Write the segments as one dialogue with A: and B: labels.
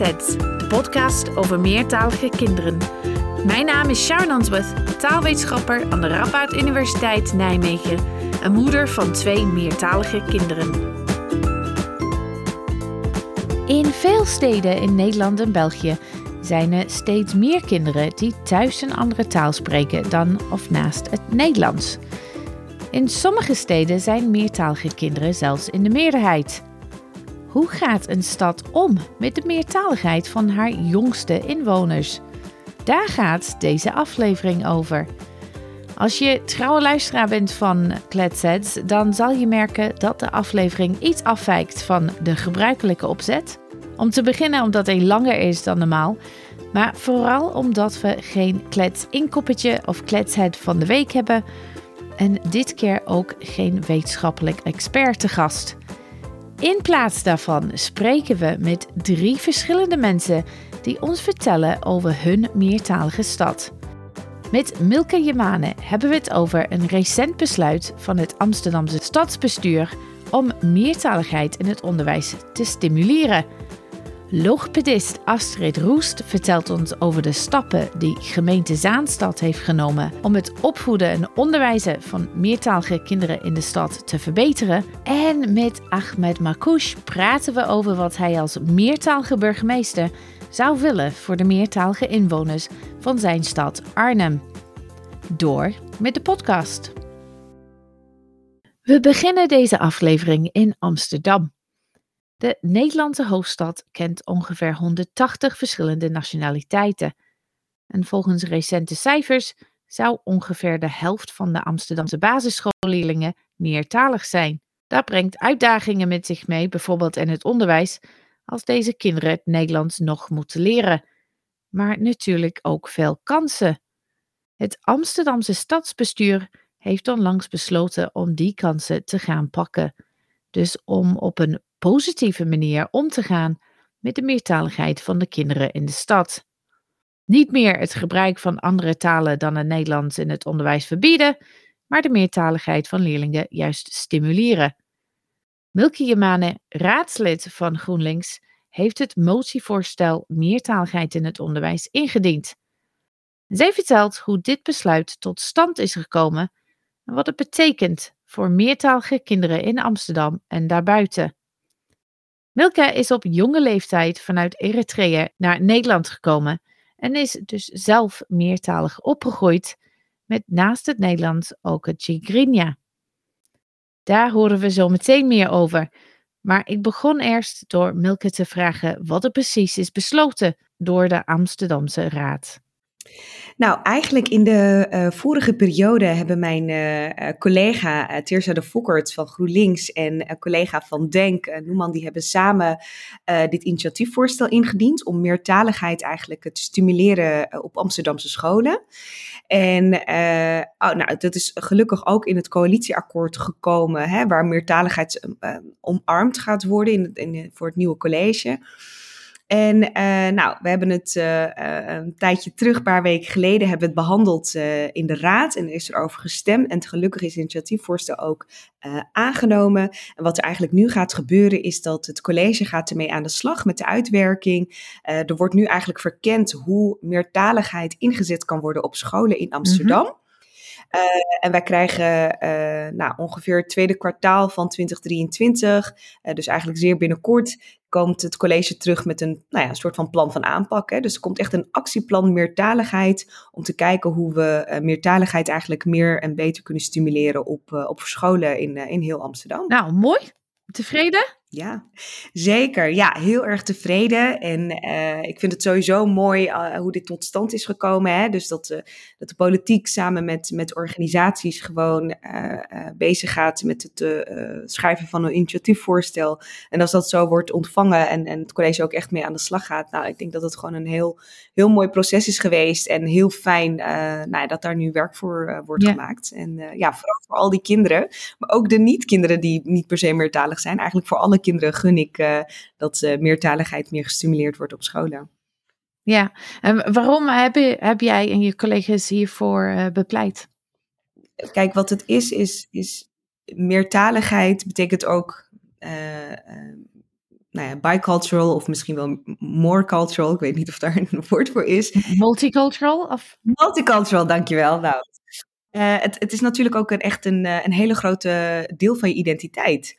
A: De podcast over meertalige kinderen. Mijn naam is Sharon Answorth, taalwetenschapper aan de Radboud Universiteit Nijmegen en moeder van twee meertalige kinderen. In veel steden in Nederland en België zijn er steeds meer kinderen die thuis een andere taal spreken dan of naast het Nederlands. In sommige steden zijn meertalige kinderen zelfs in de meerderheid. Hoe gaat een stad om met de meertaligheid van haar jongste inwoners? Daar gaat deze aflevering over. Als je trouwe luisteraar bent van Kletsets, dan zal je merken dat de aflevering iets afwijkt van de gebruikelijke opzet. Om te beginnen omdat hij langer is dan normaal, maar vooral omdat we geen klets inkoppertje of kletshead van de week hebben en dit keer ook geen wetenschappelijk expert te gast. In plaats daarvan spreken we met drie verschillende mensen die ons vertellen over hun meertalige stad. Met Milke Jemane hebben we het over een recent besluit van het Amsterdamse stadsbestuur om meertaligheid in het onderwijs te stimuleren. Logopedist Astrid Roest vertelt ons over de stappen die gemeente Zaanstad heeft genomen om het opvoeden en onderwijzen van meertalige kinderen in de stad te verbeteren. En met Ahmed Makouche praten we over wat hij als meertalige burgemeester zou willen voor de meertalige inwoners van zijn stad Arnhem. Door met de podcast. We beginnen deze aflevering in Amsterdam. De Nederlandse hoofdstad kent ongeveer 180 verschillende nationaliteiten. En volgens recente cijfers zou ongeveer de helft van de Amsterdamse basisschoolleerlingen meertalig zijn. Dat brengt uitdagingen met zich mee, bijvoorbeeld in het onderwijs, als deze kinderen het Nederlands nog moeten leren. Maar natuurlijk ook veel kansen. Het Amsterdamse stadsbestuur heeft onlangs besloten om die kansen te gaan pakken. Dus om op een positieve manier om te gaan met de meertaligheid van de kinderen in de stad. Niet meer het gebruik van andere talen dan het Nederlands in het onderwijs verbieden, maar de meertaligheid van leerlingen juist stimuleren. Milkie Jemane, raadslid van GroenLinks, heeft het motievoorstel Meertaligheid in het onderwijs ingediend. Zij vertelt hoe dit besluit tot stand is gekomen en wat het betekent voor meertalige kinderen in Amsterdam en daarbuiten. Milka is op jonge leeftijd vanuit Eritrea naar Nederland gekomen en is dus zelf meertalig opgegroeid met naast het Nederlands ook het Tigrinya. Daar horen we zo meteen meer over. Maar ik begon eerst door Milke te vragen wat er precies is besloten door de Amsterdamse Raad.
B: Nou, eigenlijk in de uh, vorige periode hebben mijn uh, collega uh, de Fokkert van GroenLinks en collega van Denk, Noeman, die hebben samen dit initiatiefvoorstel ingediend om meertaligheid eigenlijk te stimuleren op Amsterdamse scholen. En oh, nou, dat is gelukkig ook in het coalitieakkoord gekomen, hè, waar meertaligheid omarmd gaat worden in, voor het nieuwe college. En uh, nou, we hebben het uh, een tijdje terug, een paar weken geleden, hebben we het behandeld in de raad en er is erover gestemd. En gelukkig is het initiatiefvoorstel ook aangenomen. En wat er eigenlijk nu gaat gebeuren is dat het college gaat ermee aan de slag met de uitwerking. er wordt nu eigenlijk verkend hoe meertaligheid ingezet kan worden op scholen in Amsterdam. Mm uh, en wij krijgen uh, nou, ongeveer het tweede kwartaal van 2023, uh, dus eigenlijk zeer binnenkort, komt het college terug met een, nou ja, soort van plan van aanpak. Hè. Dus er komt echt een actieplan meertaligheid om te kijken hoe we meertaligheid eigenlijk meer en beter kunnen stimuleren op, op scholen in, in heel Amsterdam.
A: Nou, mooi. Tevreden?
B: Ja, zeker. Ja, heel erg tevreden. En uh, ik vind het sowieso mooi uh, hoe dit tot stand is gekomen. Hè? Dus dat, uh, dat de politiek samen met, met organisaties gewoon bezig gaat met het schrijven van een initiatiefvoorstel. En als dat zo wordt ontvangen en, en het college ook echt mee aan de slag gaat. Nou, ik denk dat het gewoon een heel, heel mooi proces is geweest. En heel fijn nou, dat daar nu werk voor wordt gemaakt. En ja, vooral voor al die kinderen. Maar ook de niet-kinderen die niet per se meertalig zijn. Eigenlijk voor alle kinderen gun ik uh, dat uh, meertaligheid meer gestimuleerd wordt op scholen.
A: Ja, en waarom heb, je, heb jij en je collega's hiervoor uh, bepleit?
B: Kijk, wat het is, is, is meertaligheid betekent ook nou ja, bicultural of misschien wel more cultural. Ik weet niet of daar een woord voor is.
A: Multicultural? Of?
B: Multicultural, dankjewel. Nou, uh, het, het, is natuurlijk ook een, echt een, een hele grote deel van je identiteit.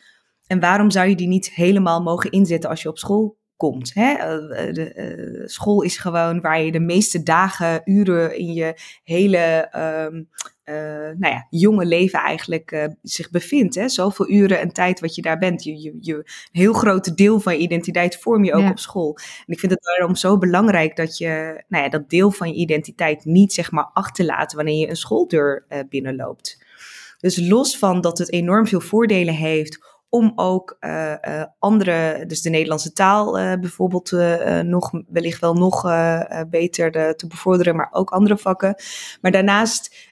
B: En waarom zou je die niet helemaal mogen inzetten als je op school komt. Hè? Eh, eh, de, uh, school is gewoon waar je de meeste dagen, uren in je hele um, uh, nou ja, jonge leven eigenlijk uh, zich bevindt. Hè? Zoveel uren en tijd wat je daar bent. Je, je, je heel grote deel van je identiteit vorm je ook ja. op school. En ik vind het daarom zo belangrijk dat je nou ja, dat deel van je identiteit niet zeg maar achterlaat wanneer je een schooldeur binnenloopt. Dus los van dat het enorm veel voordelen heeft om ook uh, uh, andere, dus de Nederlandse taal uh, bijvoorbeeld nog, wellicht wel nog beter de, te bevorderen, maar ook andere vakken. Maar daarnaast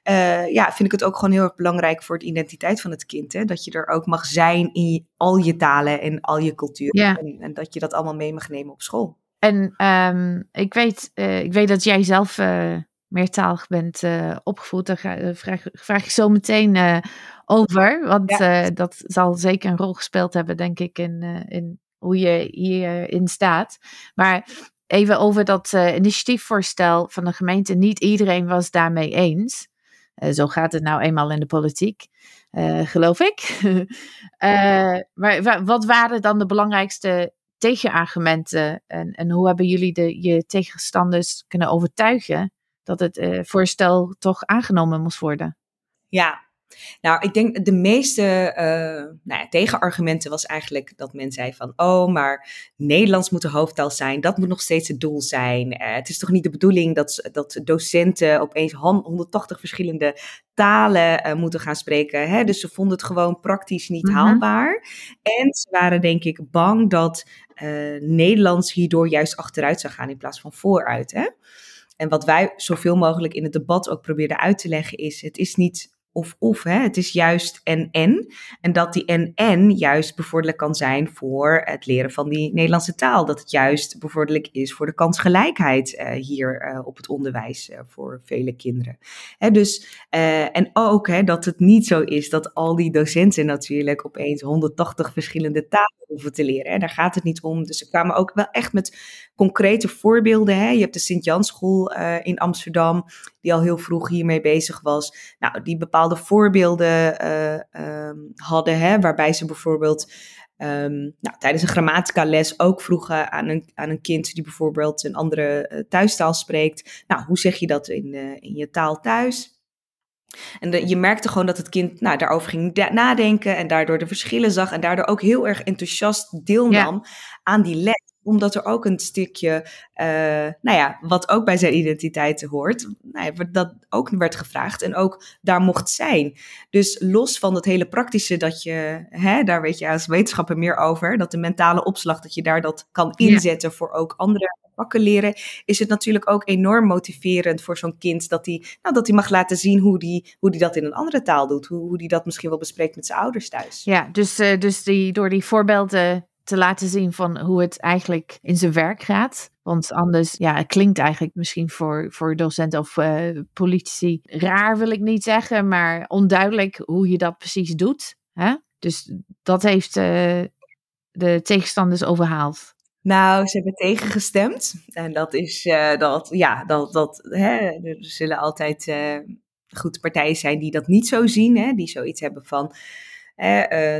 B: ja, vind ik het ook gewoon heel erg belangrijk voor de identiteit van het kind. Hè? Dat je er ook mag zijn in al je talen en al je cultuur. Ja. En, en, dat je dat allemaal mee mag nemen op school.
A: En um, ik, weet, ik weet dat jij zelf meertalig bent opgevoed. Daar vraag, vraag ik zo meteen over. Want ja. uh, dat zal zeker een rol gespeeld hebben, denk ik, in, in hoe je hierin staat. Maar even over dat initiatiefvoorstel van de gemeente. Niet iedereen was daarmee eens. zo gaat het nou eenmaal in de politiek, geloof ik. maar wat waren dan de belangrijkste tegenargumenten? En, en hoe hebben jullie de, je tegenstanders kunnen overtuigen dat het voorstel toch aangenomen moest worden?
B: Ja, nou, ik denk de meeste uh, nou ja, tegenargumenten was eigenlijk dat men zei van, oh, maar Nederlands moet de hoofdtaal zijn, dat moet nog steeds het doel zijn. Uh, het is toch niet de bedoeling dat, dat docenten opeens 180 verschillende talen uh, moeten gaan spreken. Hè? Dus ze vonden het gewoon praktisch niet mm -hmm. haalbaar. En ze waren denk ik bang dat Nederlands hierdoor juist achteruit zou gaan in plaats van vooruit. Hè? En wat wij zoveel mogelijk in het debat ook probeerden uit te leggen is, het is niet of of. Hè? Het is juist en en. En dat die en en juist bevorderlijk kan zijn voor het leren van die Nederlandse taal. Dat het juist bevorderlijk is voor de kansgelijkheid uh, hier uh, op het onderwijs uh, voor vele kinderen. Hè, dus, en ook hè, dat het niet zo is dat al die docenten natuurlijk opeens 180 verschillende talen hoeven te leren. Hè? Daar gaat het niet om. Dus ze kwamen ook wel echt met concrete voorbeelden. Hè? Je hebt de Sint-Janschool in Amsterdam, die al heel vroeg hiermee bezig was. Nou, die bepaalde voorbeelden uh, um, hadden, hè, waarbij ze bijvoorbeeld um, nou, tijdens een grammatica les ook vroegen aan een, aan een kind die bijvoorbeeld een andere uh, thuistaal spreekt. Nou, hoe zeg je dat in, uh, in je taal thuis? En de, je merkte gewoon dat het kind nou, daarover ging nadenken en daardoor de verschillen zag en daardoor ook heel erg enthousiast deelnam ja. aan die les omdat er ook een stukje, uh, nou ja, wat ook bij zijn identiteit hoort, nou ja, dat ook werd gevraagd en ook daar mocht zijn. Dus los van het hele praktische dat je, hè, daar weet je als wetenschapper meer over, dat de mentale opslag, dat je daar dat kan inzetten ja. voor ook andere vakken leren, is het natuurlijk ook enorm motiverend voor zo'n kind dat hij nou, dat mag laten zien hoe die, hoe die dat in een andere taal doet, hoe, hoe die dat misschien wel bespreekt met zijn ouders thuis.
A: Ja, dus, uh, dus die, door die voorbeelden te laten zien van hoe het eigenlijk in zijn werk gaat. Want anders, ja, het klinkt eigenlijk misschien voor, voor docenten of uh, politici raar, wil ik niet zeggen, maar onduidelijk hoe je dat precies doet. Hè? Dus dat heeft uh, de tegenstanders overhaald.
B: Nou, ze hebben tegengestemd. En dat is uh, dat, ja, dat, dat, hè, er zullen altijd goed partijen zijn die dat niet zo zien, hè, die zoiets hebben van. Uh,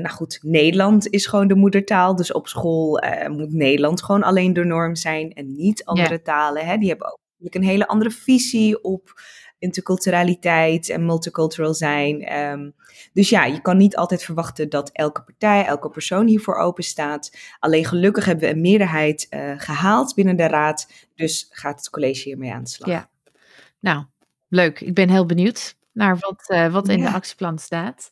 B: nou goed, Nederland is gewoon de moedertaal. Dus op school uh, moet Nederland gewoon alleen de norm zijn en niet andere ja. talen. Hè? Die hebben ook een hele andere visie op interculturaliteit en multicultural zijn. Um, dus ja, je kan niet altijd verwachten dat elke partij, elke persoon hiervoor open staat. Alleen gelukkig hebben we een meerderheid uh, gehaald binnen de raad. Dus gaat het college hiermee aan de slag.
A: Ja, nou, leuk. Ik ben heel benieuwd naar wat, uh, wat in ja. de actieplan staat.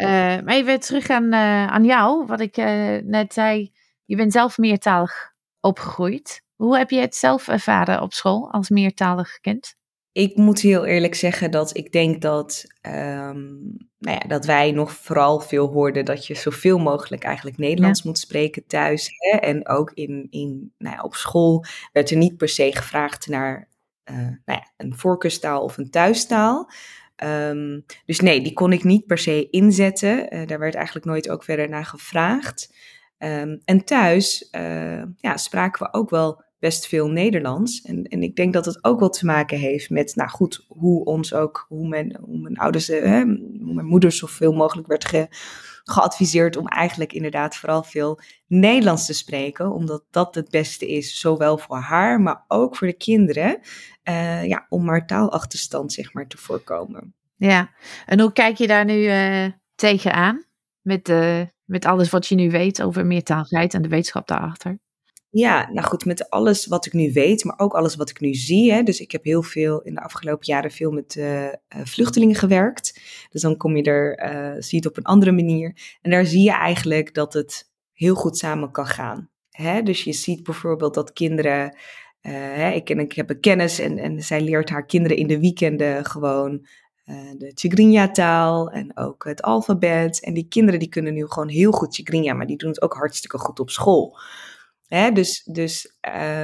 A: Uh, maar even terug aan, uh, aan jou, wat ik uh, net zei. Je bent zelf meertalig opgegroeid. Hoe heb je het zelf ervaren op school als meertalig kind?
B: Ik moet heel eerlijk zeggen dat ik denk dat, um, nou ja, dat wij nog vooral veel hoorden dat je zoveel mogelijk eigenlijk Nederlands ja. moet spreken thuis. Hè? En ook in, in, nou ja, op school werd er niet per se gevraagd naar nou ja, een voorkeurstaal of een thuistaal. Um, dus nee, die kon ik niet per se inzetten. Uh, daar werd eigenlijk nooit ook verder naar gevraagd. Ehm, en thuis ja, spraken we ook wel best veel Nederlands. En, en ik denk dat het ook wel te maken heeft met, nou goed, hoe ons ook, hoe mijn, hoe mijn ouders, hè, hoe mijn moeder zoveel mogelijk werd ge, geadviseerd om eigenlijk inderdaad vooral veel Nederlands te spreken, omdat dat het beste is, zowel voor haar, maar ook voor de kinderen, uh, ja, om maar taalachterstand zeg maar te voorkomen.
A: Ja, en hoe kijk je daar nu uh, tegenaan met, uh, met alles wat je nu weet over meertaligheid en de wetenschap daarachter?
B: Ja, nou goed, met alles wat ik nu weet, maar ook alles wat ik nu zie. Hè, dus ik heb heel veel in de afgelopen jaren veel met uh, vluchtelingen gewerkt. Dus dan kom je er, uh, zie je het op een andere manier. En daar zie je eigenlijk dat het heel goed samen kan gaan. Hè? Dus je ziet bijvoorbeeld dat kinderen. Ik, ik heb een kennis en, en zij leert haar kinderen in de weekenden gewoon de Tigrinya-taal en ook het alfabet. En die kinderen die kunnen nu gewoon heel goed Tigrinya, maar die doen het ook hartstikke goed op school. Hè, dus dus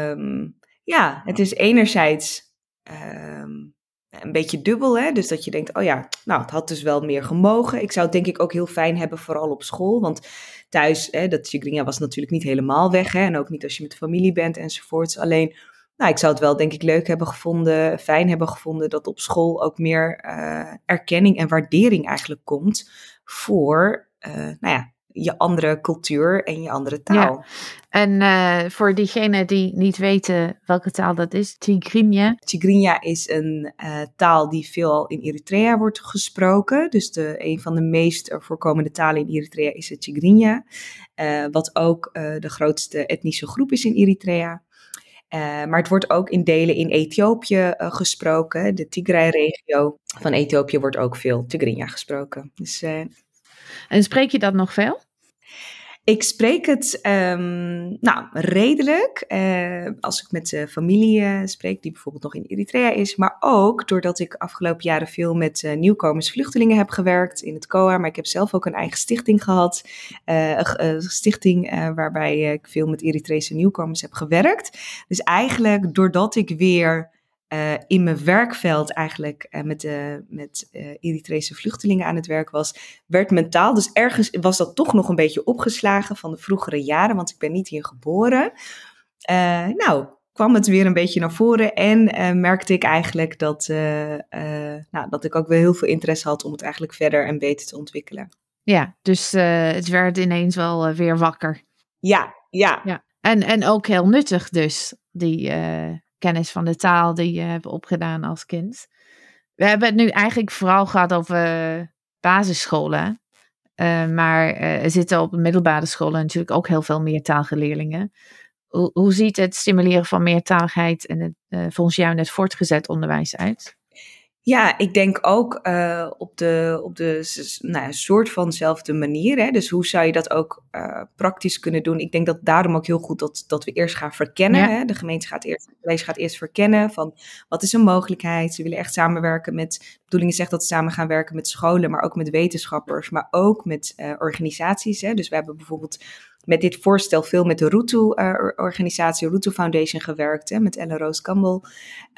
B: um, ja, het is enerzijds um, een beetje dubbel. Hè? Dus dat je denkt, oh ja, nou, het had dus wel meer gemogen. Ik zou het denk ik ook heel fijn hebben, vooral op school. Want thuis, hè, dat Chigrinha was natuurlijk niet helemaal weg. Hè? En ook niet als je met de familie bent enzovoorts. Alleen, nou, ik zou het wel denk ik leuk hebben gevonden, fijn hebben gevonden... dat op school ook meer uh, erkenning en waardering eigenlijk komt voor, uh, nou ja, je andere cultuur en je andere taal. Ja.
A: En uh, voor diegenen die niet weten welke taal dat is, Tigrinya.
B: Tigrinya is een uh, taal die veel in Eritrea wordt gesproken. Dus de, een van de meest voorkomende talen in Eritrea is het Tigrinya. Uh, wat ook de grootste etnische groep is in Eritrea. maar het wordt ook in delen in Ethiopië gesproken. De Tigray-regio van Ethiopië wordt ook veel Tigrinya gesproken. Dus
A: en spreek je dat nog veel?
B: Ik spreek het um, nou, redelijk uh, als ik met familie uh, spreek, die bijvoorbeeld nog in Eritrea is. Maar ook doordat ik afgelopen jaren veel met uh, nieuwkomers, vluchtelingen heb gewerkt in het COA. Maar ik heb zelf ook een eigen stichting gehad. een stichting waarbij ik veel met Eritrese nieuwkomers heb gewerkt. Dus eigenlijk doordat ik weer uh, in mijn werkveld eigenlijk uh, met, uh, met Eritrese vluchtelingen aan het werk was, werd mentaal. Dus ergens was dat toch nog een beetje opgeslagen van de vroegere jaren, want ik ben niet hier geboren. nou, kwam het weer een beetje naar voren en merkte ik eigenlijk dat, nou, dat ik ook wel heel veel interesse had om het eigenlijk verder en beter te ontwikkelen.
A: Ja, dus het werd ineens wel weer wakker.
B: Ja, ja. ja.
A: En, en ook heel nuttig dus, die kennis van de taal die je hebt opgedaan als kind. We hebben het nu eigenlijk vooral gehad over basisscholen. Uh, maar uh, er zitten op middelbare scholen natuurlijk ook heel veel meertalige leerlingen. Hoe, hoe ziet het stimuleren van meertaligheid en het, uh, volgens jou net voortgezet onderwijs uit?
B: Ja, ik denk ook uh, op de, op de nou soort vanzelfde manier. Hè? Dus hoe zou je dat ook uh, praktisch kunnen doen? Ik denk dat daarom ook heel goed dat, dat we eerst gaan verkennen. Ja. Hè? De gemeente gaat eerst, college gaat eerst verkennen van wat is een mogelijkheid. Ze willen echt samenwerken met, de bedoeling is echt dat ze samen gaan werken met scholen, maar ook met wetenschappers, maar ook met uh, organisaties. Hè? Dus we hebben bijvoorbeeld met dit voorstel veel met de Rutu-organisatie, uh, Rutu Foundation gewerkt, hè, met Ellen Rose Campbell.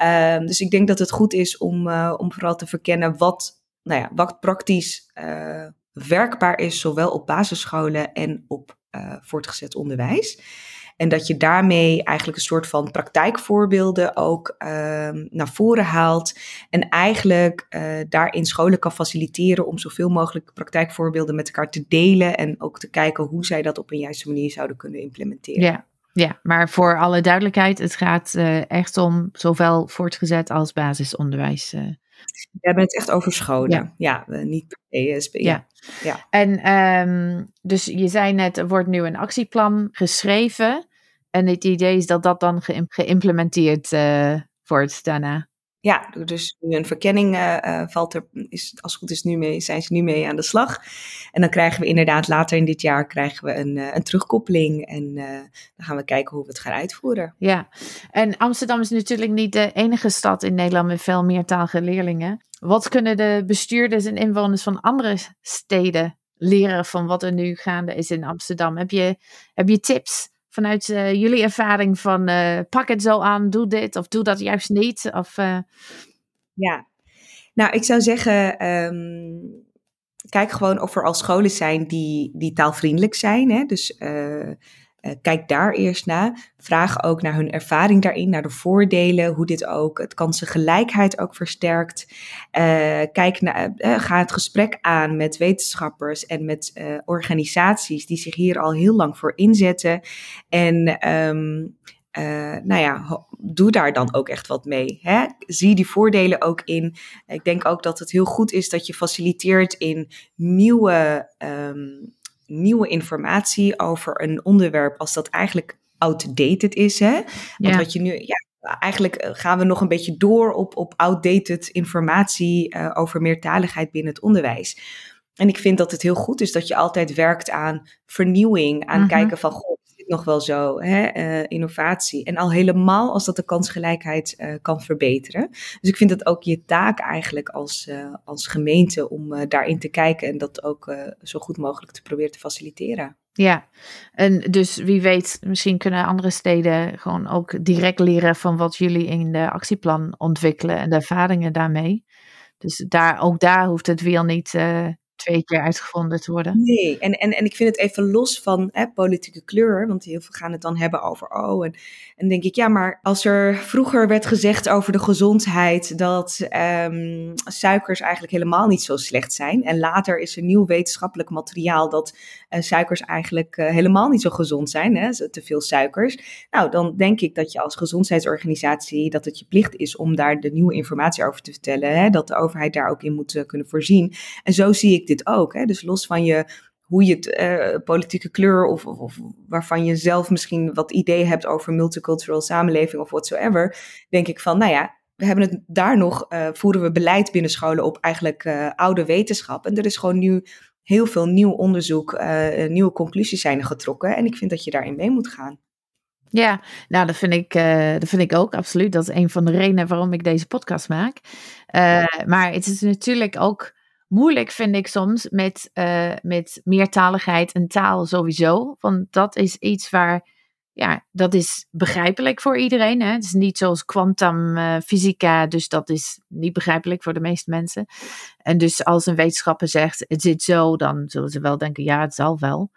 B: Uh, dus ik denk dat het goed is om, uh, om vooral te verkennen wat, nou ja, wat praktisch uh, werkbaar is, zowel op basisscholen en op voortgezet onderwijs. En dat je daarmee eigenlijk een soort van praktijkvoorbeelden ook uh, naar voren haalt. En eigenlijk uh, daarin scholen kan faciliteren om zoveel mogelijk praktijkvoorbeelden met elkaar te delen. En ook te kijken hoe zij dat op een juiste manier zouden kunnen implementeren.
A: Ja. Ja, maar voor alle duidelijkheid, het gaat uh, echt om zowel voortgezet als basisonderwijs. Uh.
B: We hebben het echt over scholen. Ja, ja niet per ESP. Ja.
A: ja. En um, dus je zei net, er wordt nu een actieplan geschreven. En het idee is dat dat dan ge geïmplementeerd uh, wordt daarna.
B: Ja, dus een verkenning uh, valt er, is, als het goed is, nu mee, zijn ze nu mee aan de slag. En dan krijgen we inderdaad later in dit jaar krijgen we een, uh, een terugkoppeling. En dan gaan we kijken hoe we het gaan uitvoeren.
A: Ja, en Amsterdam is natuurlijk niet de enige stad in Nederland met veel meertalige leerlingen. Wat kunnen de bestuurders en inwoners van andere steden leren van wat er nu gaande is in Amsterdam? Heb je, heb je tips? Vanuit uh, jullie ervaring van uh, pak het zo aan, doe dit of doe dat juist niet? Of, uh...
B: Ja, nou ik zou zeggen, um, kijk gewoon of er al scholen zijn die, die taalvriendelijk zijn. Hè? Dus kijk daar eerst naar. Vraag ook naar hun ervaring daarin, naar de voordelen, hoe dit ook het kansengelijkheid ook versterkt. Uh, kijk naar, uh, ga het gesprek aan met wetenschappers en met organisaties die zich hier al heel lang voor inzetten. En um, nou ja, doe daar dan ook echt wat mee. Hè? Zie die voordelen ook in. Ik denk ook dat het heel goed is dat je faciliteert in nieuwe um, nieuwe informatie over een onderwerp als dat eigenlijk outdated is. Hè? Want wat je nu, ja, eigenlijk eh, gaan we nog een beetje door op, op outdated informatie uh, over meertaligheid binnen het onderwijs. En ik vind dat het heel goed is dat je altijd werkt aan vernieuwing, aan mm-hmm. kijken van, goh, nog wel zo, hè, uh, innovatie. En al helemaal als dat de kansgelijkheid uh, kan verbeteren. Dus ik vind het ook je taak eigenlijk als, uh, als gemeente om daarin te kijken en dat ook zo goed mogelijk te proberen te faciliteren.
A: Ja, en dus wie weet, misschien kunnen andere steden gewoon ook direct leren van wat jullie in de actieplan ontwikkelen en de ervaringen daarmee. Dus daar, ook daar hoeft het wiel niet twee keer uitgevonden te worden.
B: Nee, en, en, en ik vind het even los van hè, politieke kleur, want heel veel gaan het dan hebben over, oh, en, en denk ik, ja, maar als er vroeger werd gezegd over de gezondheid dat um, suikers eigenlijk helemaal niet zo slecht zijn, en later is er nieuw wetenschappelijk materiaal dat uh, suikers eigenlijk uh, helemaal niet zo gezond zijn, hè, te veel suikers, nou, dan denk ik dat je als gezondheidsorganisatie, dat het je plicht is om daar de nieuwe informatie over te vertellen, hè, dat de overheid daar ook in moet uh, kunnen voorzien. En zo zie ik dit ook. Hè? Dus los van je hoe je het uh, politieke kleur of, of, of, waarvan je zelf misschien wat idee hebt over multicultural samenleving of whatsoever, denk ik van, nou ja, we hebben het daar nog, uh, voeren we beleid binnen scholen op eigenlijk uh, oude wetenschap. En er is gewoon nu heel veel nieuw onderzoek, nieuwe conclusies zijn getrokken. En ik vind dat je daarin mee moet gaan.
A: Ja, nou dat vind ik, dat vind ik ook absoluut. Dat is een van de redenen waarom ik deze podcast maak. maar het is natuurlijk ook moeilijk, vind ik soms, met, uh, met meertaligheid en taal sowieso. Want dat is iets waar, ja, dat is begrijpelijk voor iedereen. Hè? Het is niet zoals kwantumfysica, uh, dus dat is niet begrijpelijk voor de meeste mensen. En dus als een wetenschapper zegt, het zit zo, dan zullen ze wel denken, ja, het zal wel.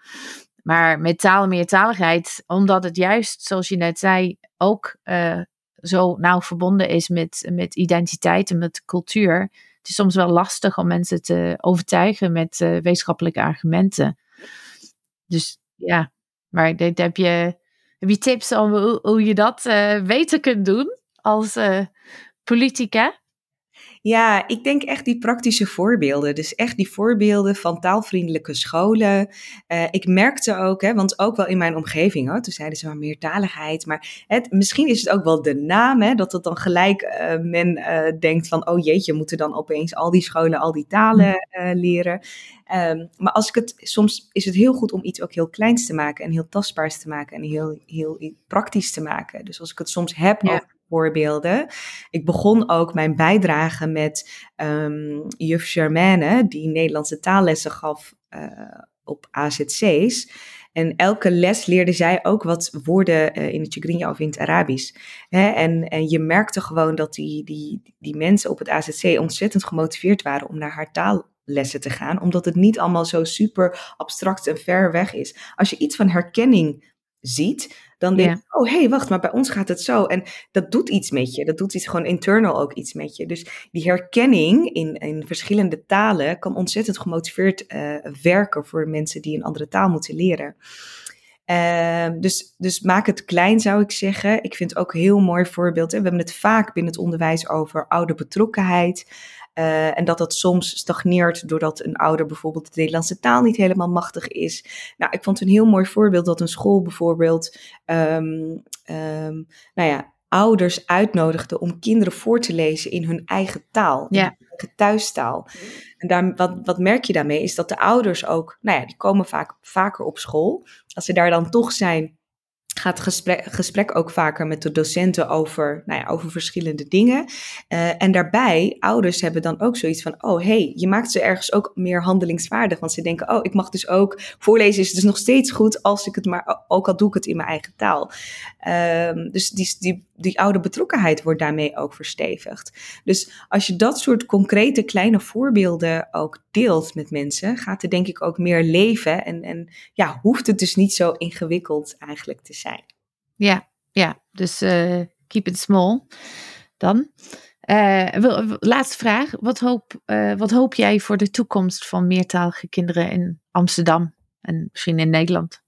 A: Maar met taal en meertaligheid, omdat het juist, zoals je net zei, ook uh, zo nauw verbonden is met, met identiteit en met cultuur het is soms wel lastig om mensen te overtuigen met uh, wetenschappelijke argumenten. Dus ja, maar dit, heb, je, heb je tips om hoe, je dat uh, beter kunt doen als uh, politica?
B: Ja, ik denk echt die praktische voorbeelden. Dus echt die voorbeelden van taalvriendelijke scholen. Uh, ik merkte ook, hè, want ook wel in mijn omgeving, hoor, toen zeiden ze maar meertaligheid. Maar het, misschien is het ook wel de naam, hè, dat het dan gelijk uh, men uh, denkt van, oh jeetje, moeten dan opeens al die scholen al die talen hm. leren. Um, maar als ik het, soms is het heel goed om iets ook heel kleins te maken en heel tastbaars te maken en heel, heel praktisch te maken. Dus als ik het soms heb ja. over voorbeelden. Ik begon ook mijn bijdrage met um, juf Germaine, die Nederlandse taallessen gaf uh, op AZC's. En elke les leerde zij ook wat woorden uh, in het Tigrinya of in het Arabisch. En, en je merkte gewoon dat die, die, die mensen op het AZC ontzettend gemotiveerd waren om naar haar taallessen te gaan, omdat het niet allemaal zo super abstract en ver weg is. Als je iets van herkenning ziet, dan denk je, oh hé, hey, wacht, maar bij ons gaat het zo. En dat doet iets met je. Dat doet iets gewoon internal ook iets met je. Dus die herkenning in, in verschillende talen kan ontzettend gemotiveerd uh, werken voor mensen die een andere taal moeten leren. Uh, dus, dus maak het klein, zou ik zeggen. Ik vind het ook een heel mooi voorbeeld. Hè? We hebben het vaak binnen het onderwijs over oude betrokkenheid. Uh, en dat dat soms stagneert doordat een ouder bijvoorbeeld de Nederlandse taal niet helemaal machtig is. Nou, ik vond een heel mooi voorbeeld dat een school bijvoorbeeld, um, um, nou ja, ouders uitnodigde om kinderen voor te lezen in hun eigen taal, in hun eigen thuistaal. En daar, wat, wat merk je daarmee is dat de ouders ook, nou ja, die komen vaak vaker op school. Als ze daar dan toch zijn, gaat gesprek, gesprek, ook vaker met de docenten over, nou ja, over verschillende dingen. Uh, en daarbij, ouders hebben dan ook zoiets van, oh hey, je maakt ze ergens ook meer handelingsvaardig. Want ze denken, oh, ik mag dus ook, voorlezen is dus nog steeds goed als ik het maar, ook al doe ik het in mijn eigen taal. Uh, dus die, die, die oude betrokkenheid wordt daarmee ook verstevigd. Dus als je dat soort concrete kleine voorbeelden ook deelt met mensen, gaat er denk ik ook meer leven. En, en ja, hoeft het dus niet zo ingewikkeld eigenlijk te zijn.
A: Ja, ja. Dus uh, keep it small dan. Uh, laatste vraag. Wat hoop, uh, wat hoop jij voor de toekomst van meertalige kinderen in Amsterdam en misschien in Nederland?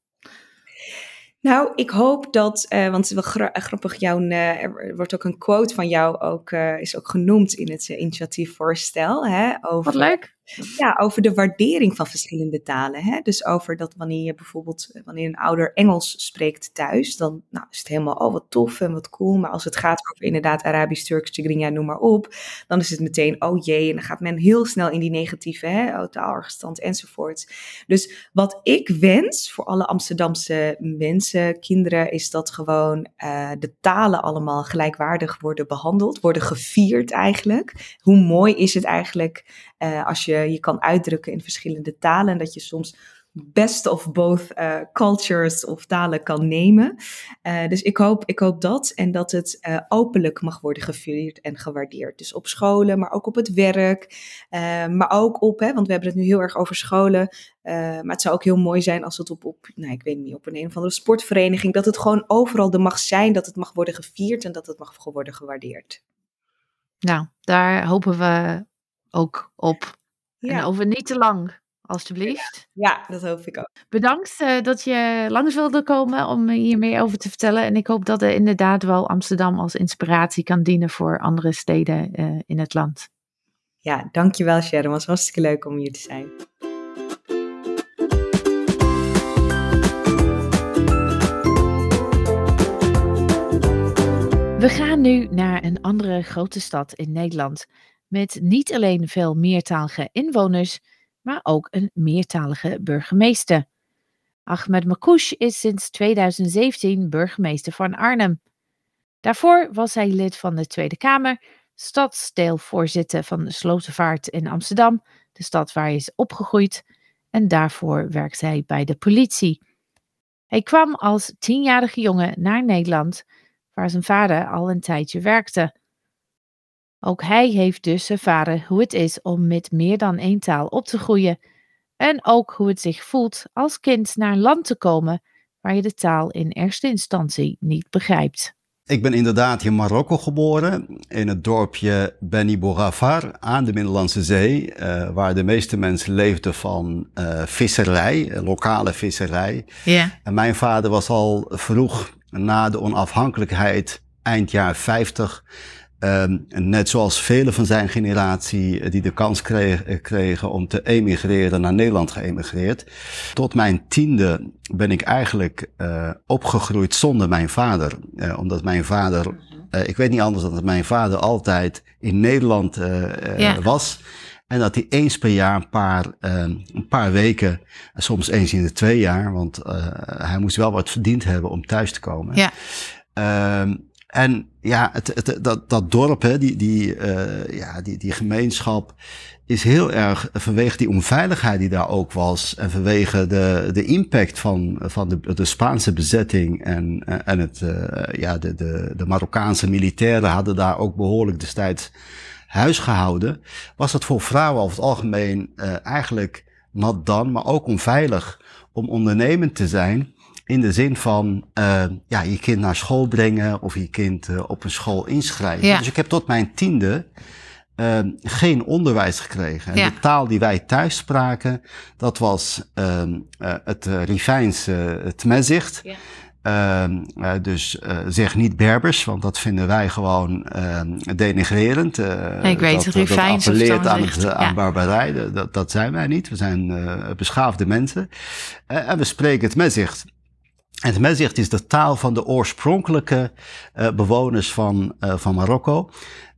B: Nou, ik hoop dat, uh, want het is wel grappig, jouw, uh, er wordt ook een quote van jou ook, uh, is ook genoemd in het initiatiefvoorstel. Hè,
A: over, Wat leuk.
B: Ja, over de waardering van verschillende talen. Hè? Dus over dat wanneer je bijvoorbeeld, wanneer een ouder Engels spreekt thuis, dan nou, is het helemaal, oh wat tof en wat cool. Maar als het gaat over inderdaad Arabisch, Turks, Tigrinya, noem maar op, dan is het meteen, oh jee, en dan gaat men heel snel in die negatieve, hè, oh, taalergestand enzovoort. Dus wat ik wens voor alle Amsterdamse mensen, kinderen, is dat gewoon uh, de talen allemaal gelijkwaardig worden behandeld, worden gevierd eigenlijk. Hoe mooi is het eigenlijk uh, als je je kan uitdrukken in verschillende talen. En dat je soms best of both uh, cultures of talen kan nemen. Uh, dus ik hoop, ik hoop dat en dat het uh, openlijk mag worden gevierd en gewaardeerd. Dus op scholen, maar ook op het werk, maar ook op, hè, want we hebben het nu heel erg over scholen. maar het zou ook heel mooi zijn als het op, op nou, ik weet niet, op een, een of andere sportvereniging, dat het gewoon overal er mag zijn, dat het mag worden gevierd en dat het mag worden gewaardeerd.
A: Nou, daar hopen we ook op. En over niet te lang, alstublieft.
B: Ja, dat hoop ik ook.
A: Bedankt uh, dat je langs wilde komen om hier meer over te vertellen. En ik hoop dat er inderdaad wel Amsterdam als inspiratie kan dienen voor andere steden uh, in het land.
B: Ja, dankjewel Sharon. Het was hartstikke leuk om hier te zijn.
A: We gaan nu naar een andere grote stad in Nederland met niet alleen veel meertalige inwoners, maar ook een meertalige burgemeester. Ahmed Makouche is sinds 2017 burgemeester van Arnhem. Daarvoor was hij lid van de Tweede Kamer, stadsdeelvoorzitter van de Slotenvaart in Amsterdam, de stad waar hij is opgegroeid, en daarvoor werkte hij bij de politie. Hij kwam als tienjarige jongen naar Nederland, waar zijn vader al een tijdje werkte. Ook hij heeft dus ervaren hoe het is om met meer dan één taal op te groeien en ook hoe het zich voelt als kind naar een land te komen waar je de taal in eerste instantie niet begrijpt.
C: Ik ben inderdaad in Marokko geboren, in het dorpje Beni Bourafar aan de Middellandse Zee, uh, waar de meeste mensen leefden van uh, visserij, lokale visserij.
A: Ja.
C: En mijn vader was al vroeg na de onafhankelijkheid, eind jaar 50, Um, net zoals vele van zijn generatie eh, die de kans kreeg, eh, kregen om te emigreren naar Nederland geëmigreerd. Tot mijn tiende ben ik eigenlijk uh, opgegroeid zonder mijn vader. Uh, omdat mijn vader, uh, ik weet niet anders dan dat mijn vader altijd in Nederland ja. was. En dat hij eens per jaar een paar, ehm, een paar weken, soms eens in de twee jaar, want hij moest wel wat verdiend hebben om thuis te komen.
A: Ja.
C: Ehm, en ja, het, het, dat, dat dorp, hè, die, die, uh, ja, die, die gemeenschap, is heel erg vanwege die onveiligheid die daar ook was. En vanwege de, de impact van, van de, de Spaanse bezetting. En, en het, uh, ja, de, de, de Marokkaanse militairen hadden daar ook behoorlijk destijds huis gehouden. Was het voor vrouwen over het algemeen eigenlijk not dan, maar ook onveilig om ondernemend te zijn. In de zin van uh, ja, je kind naar school brengen of je kind uh, op een school inschrijven. Ja. Dus ik heb tot mijn tiende uh, geen onderwijs gekregen. Ja. De taal die wij thuis spraken, dat was het Rivijns, het Mezicht. Ja. Uh, dus uh, zeg niet Berbers, want dat vinden wij gewoon uh, denigrerend.
A: Ik weet, dat,
C: dat appelleert aan, het, ja. aan barbarij. Dat, dat zijn wij niet. We zijn beschaafde mensen. en we spreken het Mezicht. En het is de taal van de oorspronkelijke uh, bewoners van, uh, van Marokko.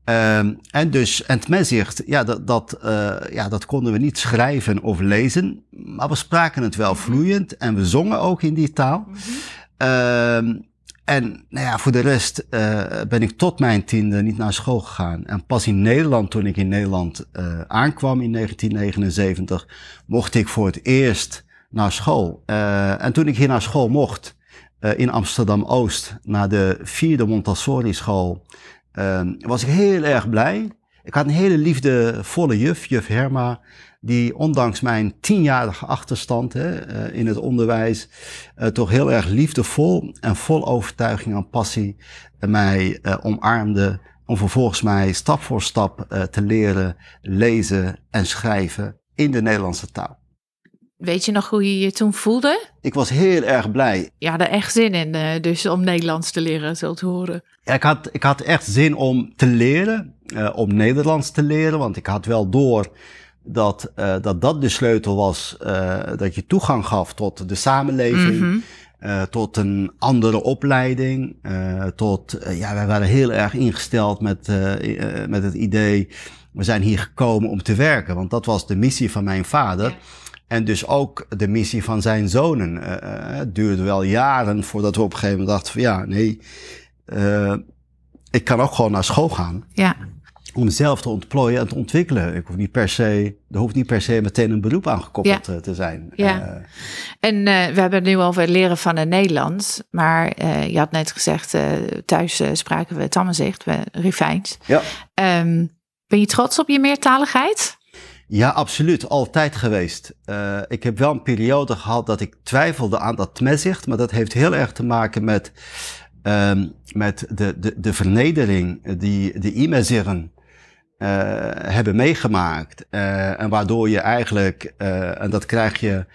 C: Um, en dus, en het Mezicht, ja dat, dat, uh, ja, dat konden we niet schrijven of lezen, maar we spraken het wel vloeiend en we zongen ook in die taal. Mm -hmm. en nou ja, voor de rest ben ik tot mijn tiende niet naar school gegaan. En pas in Nederland, toen ik in Nederland aankwam in 1979, mocht ik voor het eerst naar school. Uh, en toen ik hier naar school mocht, in Amsterdam-Oost naar de vierde Montessori-school, ehm, was ik heel erg blij. Ik had een hele liefdevolle juf, juf Herma, die ondanks mijn tienjarige achterstand hè, uh, in het onderwijs uh, toch heel erg liefdevol en vol overtuiging en passie uh, mij omarmde om vervolgens mij stap voor stap te leren lezen en schrijven in de Nederlandse taal.
A: Weet je nog hoe je je toen voelde?
C: Ik was heel erg blij.
A: Je had er echt zin in, dus om Nederlands te leren, zo te horen.
C: Ja, ik, had, ik had echt zin om te leren, om Nederlands te leren, want ik had wel door dat, uh, dat dat de sleutel was, uh, dat je toegang gaf tot de samenleving, mm -hmm. uh, tot een andere opleiding, tot, ja, wij waren heel erg ingesteld met, met het idee, we zijn hier gekomen om te werken, want dat was de missie van mijn vader. Ja. En dus ook de missie van zijn zonen. het duurde wel jaren voordat we op een gegeven moment dachten van ja, nee, ik kan ook gewoon naar school gaan.
A: Ja
C: om zelf te ontplooien en te ontwikkelen. Ik hoef niet per se, er hoeft niet per se meteen een beroep aangekoppeld ja. te zijn.
A: Ja. Uh, en uh, we hebben nu over leren van het Nederlands. Maar uh, je had net gezegd, thuis spraken we Tammenzicht, we Rifijns.
C: Ja.
A: Um, ben je trots op je meertaligheid?
C: Ja, absoluut. Altijd geweest. Uh, ik heb wel een periode gehad dat ik twijfelde aan dat tmezicht. Maar dat heeft heel erg te maken met, um, met de, de, de vernedering die de imezeren uh, hebben meegemaakt. Uh, en waardoor je eigenlijk, en dat krijg je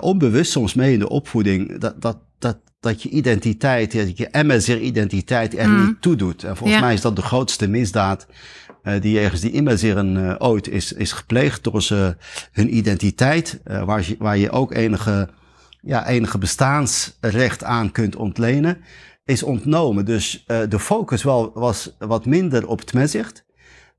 C: onbewust soms mee in de opvoeding, dat, dat, dat, dat je identiteit, dat je MSR-identiteit er mm. niet toe doet. En volgens ja. mij is dat de grootste misdaad die ergens die immezeren ooit is, is gepleegd door ze hun identiteit, waar, je, waar je ook enige, ja, enige bestaansrecht aan kunt ontlenen, is ontnomen. Dus de focus wel, was wat minder op het mezicht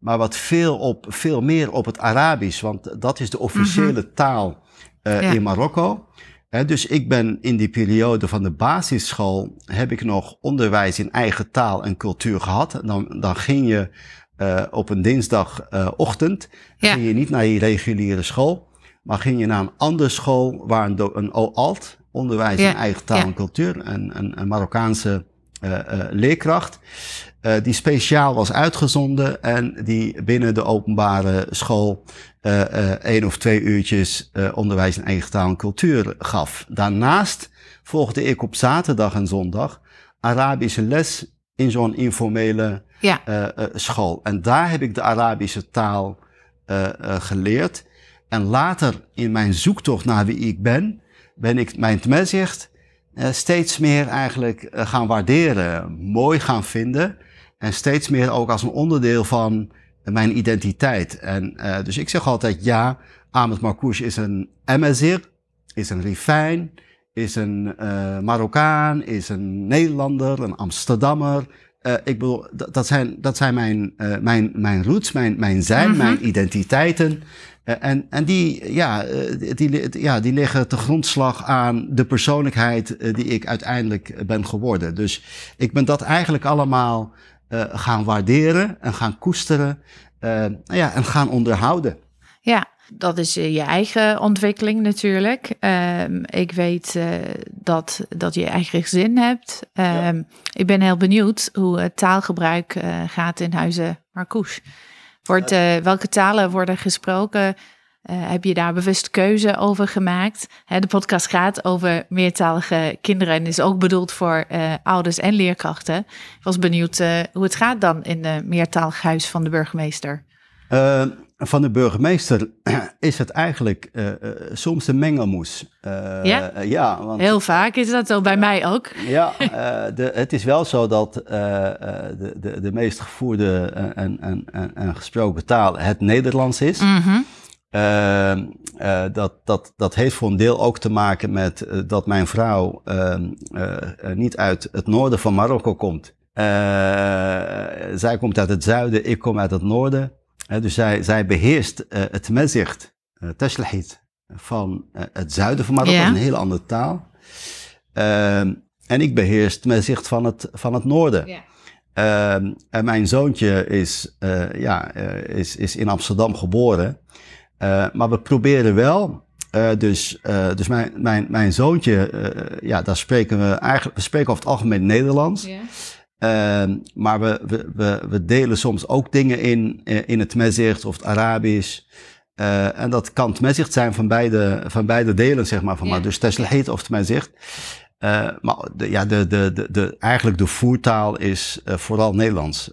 C: maar wat veel, op, veel meer op het Arabisch, want dat is de officiële mm -hmm. taal uh, ja. in Marokko. He, dus ik ben in die periode van de basisschool, heb ik nog onderwijs in eigen taal en cultuur gehad. Dan, dan ging je uh, op een dinsdagochtend, ja. ging je niet naar je reguliere school, maar ging je naar een andere school waar een, een OALT, onderwijs ja. in eigen taal en cultuur, een, een, een Marokkaanse uh, leerkracht. Uh, die speciaal was uitgezonden en die binnen de openbare school één of twee uurtjes onderwijs in eigen taal en cultuur gaf. Daarnaast volgde ik op zaterdag en zondag Arabische les in zo'n informele ja. school. En daar heb ik de Arabische taal geleerd. En later in mijn zoektocht naar wie ik ben, ben ik mijn tmezigt steeds meer eigenlijk gaan waarderen, mooi gaan vinden. En steeds meer ook als een onderdeel van mijn identiteit. En dus ik zeg altijd ja, Ahmed Marcouch is een Amazir, is een Rifijn, is een uh, Marokkaan, is een Nederlander, een Amsterdammer. Uh, ik bedoel, dat, dat, zijn, dat zijn mijn, uh, mijn, mijn roots, mijn, mijn zijn, mm -hmm. mijn identiteiten. En, en die, ja, die, ja, die liggen te grondslag aan de persoonlijkheid die ik uiteindelijk ben geworden. Dus ik ben dat eigenlijk allemaal gaan waarderen en gaan koesteren uh, ja, en gaan onderhouden.
A: Ja, dat is je eigen ontwikkeling natuurlijk. Um, ik weet uh, dat, dat je eigen gezin hebt. Um, ja. Ik ben heel benieuwd hoe het taalgebruik gaat in Huizen Marcouch. Wordt, welke talen worden gesproken heb je daar bewust keuze over gemaakt? Hè, de podcast gaat over meertalige kinderen en is ook bedoeld voor ouders en leerkrachten. Ik was benieuwd hoe het gaat dan in de meertalig huis van de burgemeester.
C: Van de burgemeester is het eigenlijk soms een mengelmoes.
A: ja?
C: ja want,
A: Heel vaak is dat zo, bij mij ook.
C: ja, de, het is wel zo dat de, de, de meest gevoerde en, en, en, en gesproken taal het Nederlands is.
A: Mm -hmm.
C: Uh, uh, dat, dat, dat heeft voor een deel ook te maken met uh, dat mijn vrouw ehm, niet uit het noorden van Marokko komt. zij komt uit het zuiden, ik kom uit het noorden. Dus zij, zij beheerst het mezicht, uh, Tashlahit, van het zuiden van Marokko, ja. een hele andere taal. Ehm, en ik beheers het mezicht van het, van het noorden. Ja. en mijn zoontje is, ja, is, is in Amsterdam geboren. Maar we proberen wel dus dus mijn, mijn, mijn zoontje, ja, daar spreken we eigenlijk, we spreken over het algemeen Nederlands. Yeah. Ehm, maar we, we, we, we, delen soms ook dingen in, in het Mezicht of het Arabisch. en dat kan het Mezicht zijn van beide, van beide delen, zeg maar. Van maar. Dus of het Mezicht. maar de, ja, de, de, de, de, eigenlijk de voertaal is vooral Nederlands.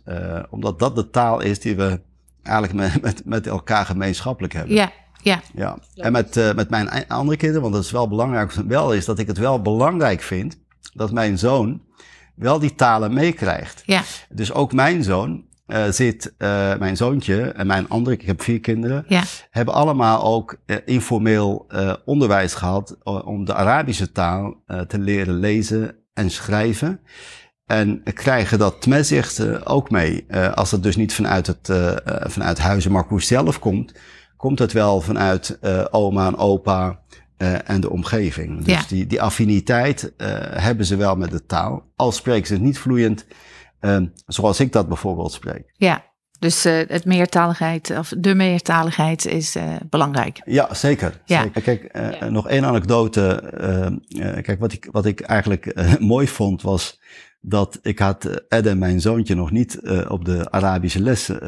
C: omdat dat de taal is die we eigenlijk met, met, met elkaar gemeenschappelijk hebben.
A: Ja, ja.
C: ja. En met, uh, met mijn andere kinderen, want dat is wel belangrijk, wel is dat ik het wel belangrijk vind dat mijn zoon wel die talen meekrijgt.
A: Ja.
C: Dus ook mijn zoon uh, zit, uh, mijn zoontje en mijn andere, ik heb vier kinderen,
A: ja.
C: hebben allemaal ook informeel onderwijs gehad om de Arabische taal te leren lezen en schrijven. En krijgen dat tmezicht ook mee. als het dus niet vanuit, het, vanuit Huizen Marcoes zelf komt, komt het wel vanuit oma en opa uh, en de omgeving. Dus
A: ja.
C: die, die affiniteit uh, hebben ze wel met de taal. Al spreken ze het niet vloeiend, zoals ik dat bijvoorbeeld spreek.
A: Ja, dus het meertaligheid, of de meertaligheid is belangrijk.
C: Ja, zeker.
A: Ja.
C: zeker. Kijk, ja. nog één anekdote. kijk, wat ik, wat ik eigenlijk mooi vond was dat ik had Edem, mijn zoontje, nog niet uh, op de Arabische les uh,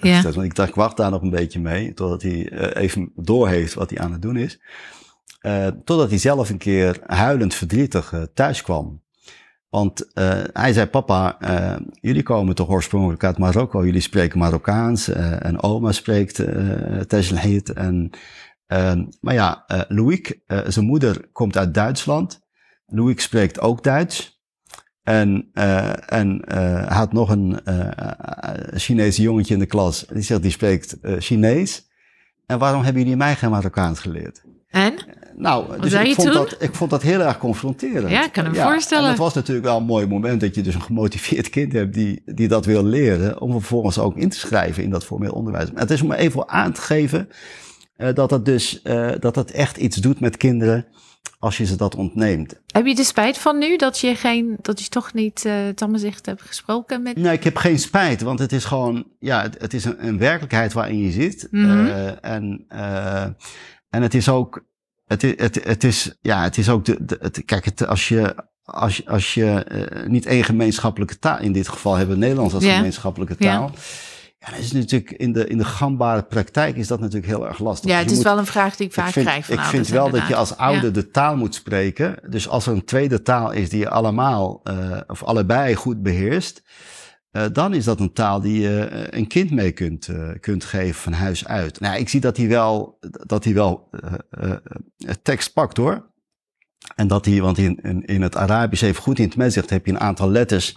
A: ja.
C: gezet. Want ik dacht, ik wacht daar nog een beetje mee, totdat hij uh, even doorheeft wat hij aan het doen is. Totdat hij zelf een keer huilend verdrietig thuis kwam. Want hij zei, papa, jullie komen toch oorspronkelijk uit Marokko, jullie spreken Marokkaans en oma spreekt uh. En, maar ja, Louis, zijn moeder, komt uit Duitsland. Louis spreekt ook Duits. En, uh, en uh, had nog een uh, Chinese jongetje in de klas. Die zegt, die spreekt Chinees. En waarom hebben jullie mij geen Marokkaans geleerd?
A: En?
C: Nou, dus ik vond, dat, ik vond dat heel erg confronterend.
A: Ja, ik kan me ja, voorstellen.
C: En het was natuurlijk wel een mooi moment dat je dus een gemotiveerd kind hebt die, die dat wil leren. Om vervolgens ook in te schrijven in dat formeel onderwijs. Maar het is om even aan te geven dat het dus, dat het echt iets doet met kinderen als je ze dat ontneemt.
A: Heb je er spijt van nu dat je, geen, dat je toch niet uh, Tammenzicht hebt gesproken met...
C: Nee, ik heb geen spijt, want het is gewoon, ja, het, het is een, een, werkelijkheid waarin je zit.
A: Mm -hmm.
C: uh, en, uh, en het is ook, het, het, het is, ja, het is ook de, de het, kijk, het, als je, als als je niet één gemeenschappelijke taal, in dit geval hebben we Nederlands als gemeenschappelijke taal.
A: Ja.
C: Ja, dat is natuurlijk in de, in de gangbare praktijk is dat natuurlijk heel erg lastig.
A: Ja,
C: Je
A: het is
C: moet-
A: wel een vraag die ik vaak
C: ik vind,
A: krijg van
C: ik vind wel dat je als ouder
A: Ja.
C: de taal moet spreken. Dus als er een tweede taal is die je allemaal uh, of allebei goed beheerst, uh, dan is dat een taal die je uh, een kind mee kunt, uh, kunt geven van huis uit. Nou, ik zie dat hij wel, dat hij wel tekst pakt hoor. En dat hij, want in, in, het Arabisch even goed in het Mezicht heb je een aantal letters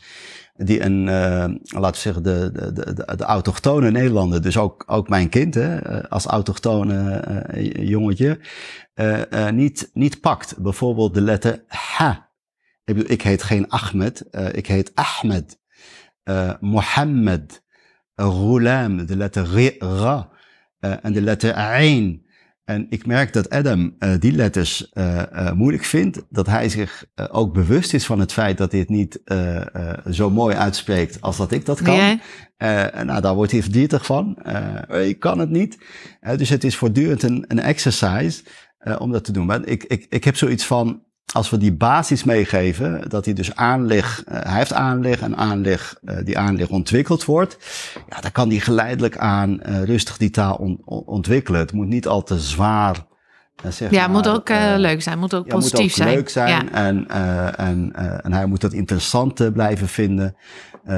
C: die een, laten we zeggen, de, de, de, de, autochtone Nederlander, dus ook, ook mijn kind, hè, eh, als autochtone jongetje, niet, niet pakt. Bijvoorbeeld de letter ha. Ik, bedoel, ik heet geen Ahmed, ik heet Ahmed. Uh, Mohammed, Ghulam, de letter ra, uh, en de letter ain. En ik merk dat Adam uh, die letters uh, uh, moeilijk vindt. Dat hij zich ook bewust is van het feit dat hij het niet zo mooi uitspreekt als dat ik dat kan.
A: Ja.
C: Uh, nou, daar wordt hij verdrietig van. Ik kan het niet. Dus het is voortdurend een, een exercise om dat te doen. Maar ik, ik, ik heb zoiets van, als we die basis meegeven, dat hij dus aanleg, uh, hij heeft aanleg en aanleg, uh, die aanleg ontwikkeld wordt, ja, dan kan hij geleidelijk aan uh, rustig die taal on, on, ontwikkelen. Het moet niet al te zwaar. Zeg
A: Ja, het
C: maar,
A: moet ook
C: uh,
A: leuk zijn, moet ook
C: ja, moet
A: positief
C: ook
A: zijn.
C: leuk zijn
A: Ja.
C: en, uh, en, uh, en hij moet het interessant blijven vinden,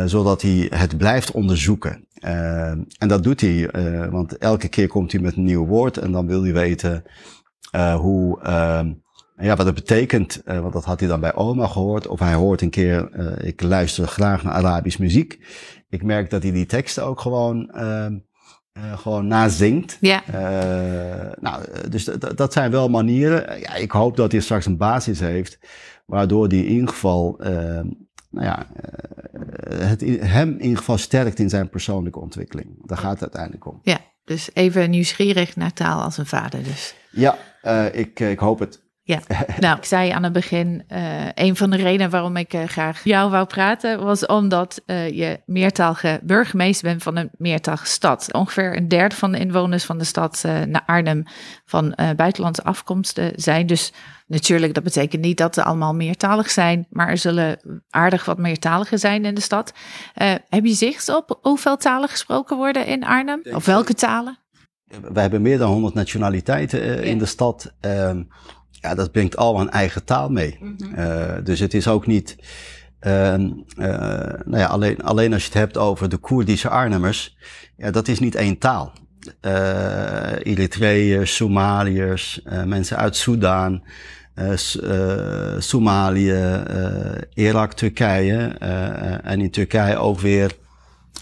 C: zodat hij het blijft onderzoeken. En dat doet hij, want elke keer komt hij met een nieuw woord en dan wil hij weten hoe, uh, ja, wat het betekent. Uh, want dat had hij dan bij oma gehoord. Of hij hoort een keer, uh, ik luister graag naar Arabisch muziek. Ik merk dat hij die teksten ook gewoon, uh, gewoon nazingt.
A: Ja.
C: Nou, dus dat- dat zijn wel manieren. Ja, ik hoop dat hij straks een basis heeft, waardoor hij in ieder geval, uh, nou ja, het in, hem in ieder geval sterkt in zijn persoonlijke ontwikkeling. Daar gaat het uiteindelijk om.
A: ja, dus even nieuwsgierig naar taal als een vader dus.
C: Ja, ik, ik hoop het.
A: Ja, nou, ik zei aan het begin, uh, een van de redenen waarom ik uh, graag jou wou praten, was omdat uh, je meertalige burgemeester bent van een meertalige stad. Ongeveer een derde van de inwoners van de stad naar Arnhem van buitenlandse afkomsten zijn. Dus natuurlijk, dat betekent niet dat ze allemaal meertalig zijn, maar er zullen aardig wat meertaligen zijn in de stad. heb je zicht op hoeveel talen gesproken worden in Arnhem? Of welke talen?
C: We hebben meer dan 100 nationaliteiten ja. in de stad. Ehm, ja, dat brengt al een eigen taal mee. Mhm. uh, dus het is ook niet. Uh, uh, nou ja, alleen, alleen als je het hebt over de Koerdische Arnhemmers, ja, dat is niet één taal. Eritreërs, Somaliërs, mensen uit Soudaan, Somalië, Irak, Turkije. en in Turkije ook weer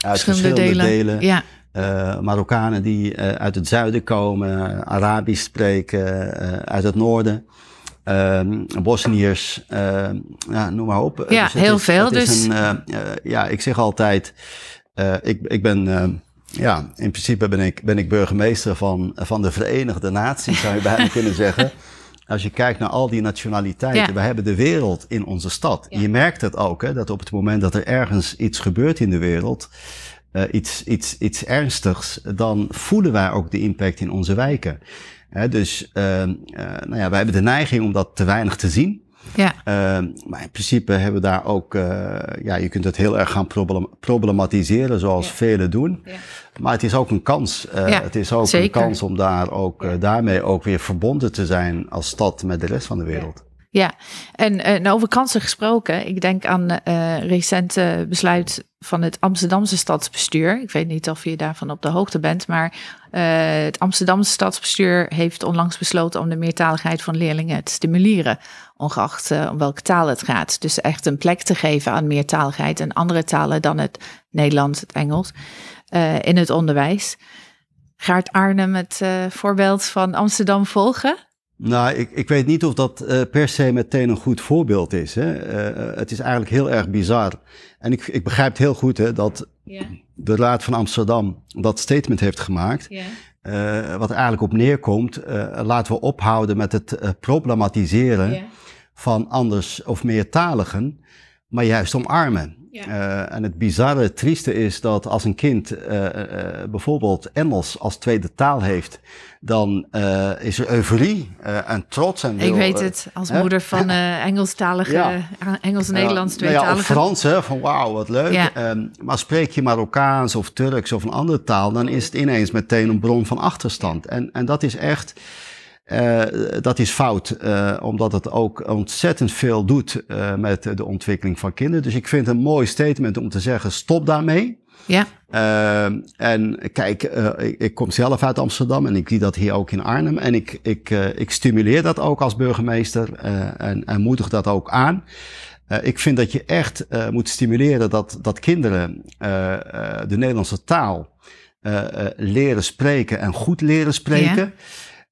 C: uit verschillende, delen. delen. Ja. Uh, Marokkanen die uh, uit het zuiden komen, Arabisch spreken, uh, uit het noorden. Bosniërs, ja, noem maar op.
A: Ja, dus heel
C: is,
A: veel. Dus...
C: Een, ja, ik zeg altijd, ik, ik ben, ja, in principe ben ik, ben ik burgemeester van, van de Verenigde Naties, zou je bijna kunnen zeggen. Als je kijkt naar al die nationaliteiten, ja. we hebben de wereld in onze stad. Ja. Je merkt het ook, hè, dat op het moment dat er ergens iets gebeurt in de wereld, uh, iets, iets, iets ernstigs, dan voelen wij ook de impact in onze wijken. Hè, dus uh, nou ja, wij hebben de neiging om dat te weinig te zien. Ja. maar in principe hebben we daar ook, ja, je kunt het heel erg gaan problematiseren, zoals ja. velen doen. Ja. Maar het is ook een kans. Ja, het is ook zeker. een kans om daar ook, daarmee ook weer verbonden te zijn als stad met de rest van de wereld.
A: Ja, en over kansen gesproken. Ik denk aan uh, recente besluit van het Amsterdamse stadsbestuur. Ik weet niet of je daarvan op de hoogte bent, maar uh, het Amsterdamse stadsbestuur heeft onlangs besloten om de meertaligheid van leerlingen te stimuleren, ongeacht om welke taal het gaat. Dus echt een plek te geven aan meertaligheid en andere talen dan het Nederlands, het Engels in het onderwijs. Gaat Arnhem het voorbeeld van Amsterdam volgen?
C: Nou, ik, ik weet niet of dat uh, per se meteen een goed voorbeeld is. Hè. Uh, het is eigenlijk heel erg bizar. En ik, ik begrijp het heel goed hè, dat de Raad van Amsterdam dat statement heeft gemaakt. Uh, wat er eigenlijk op neerkomt, laten we ophouden met het problematiseren van anders of meertaligen, maar juist omarmen. Ja. Uh, en het bizarre, het trieste is dat als een kind uh, uh, bijvoorbeeld Engels als tweede taal heeft, dan is er euforie en trots. En
A: Ik weet het, als moeder van Engelstalige, ja. Engels-Nederlands tweetalige.
C: Nou ja, of Frans, hè, van wauw, wat leuk. Um, maar spreek je Marokkaans of Turks of een andere taal, dan is het ineens meteen een bron van achterstand. En, en dat is echt... Uh, dat is fout, uh, omdat het ook ontzettend veel doet uh, met de ontwikkeling van kinderen. Dus ik vind het een mooi statement om te zeggen: stop daarmee. Ja. en kijk, ik, ik, kom zelf uit Amsterdam en ik zie dat hier ook in Arnhem. En ik, ik, ik stimuleer dat ook als burgemeester en, en moedig dat ook aan. ik vind dat je echt moet stimuleren dat, dat kinderen de Nederlandse taal leren spreken en goed leren spreken. Ja.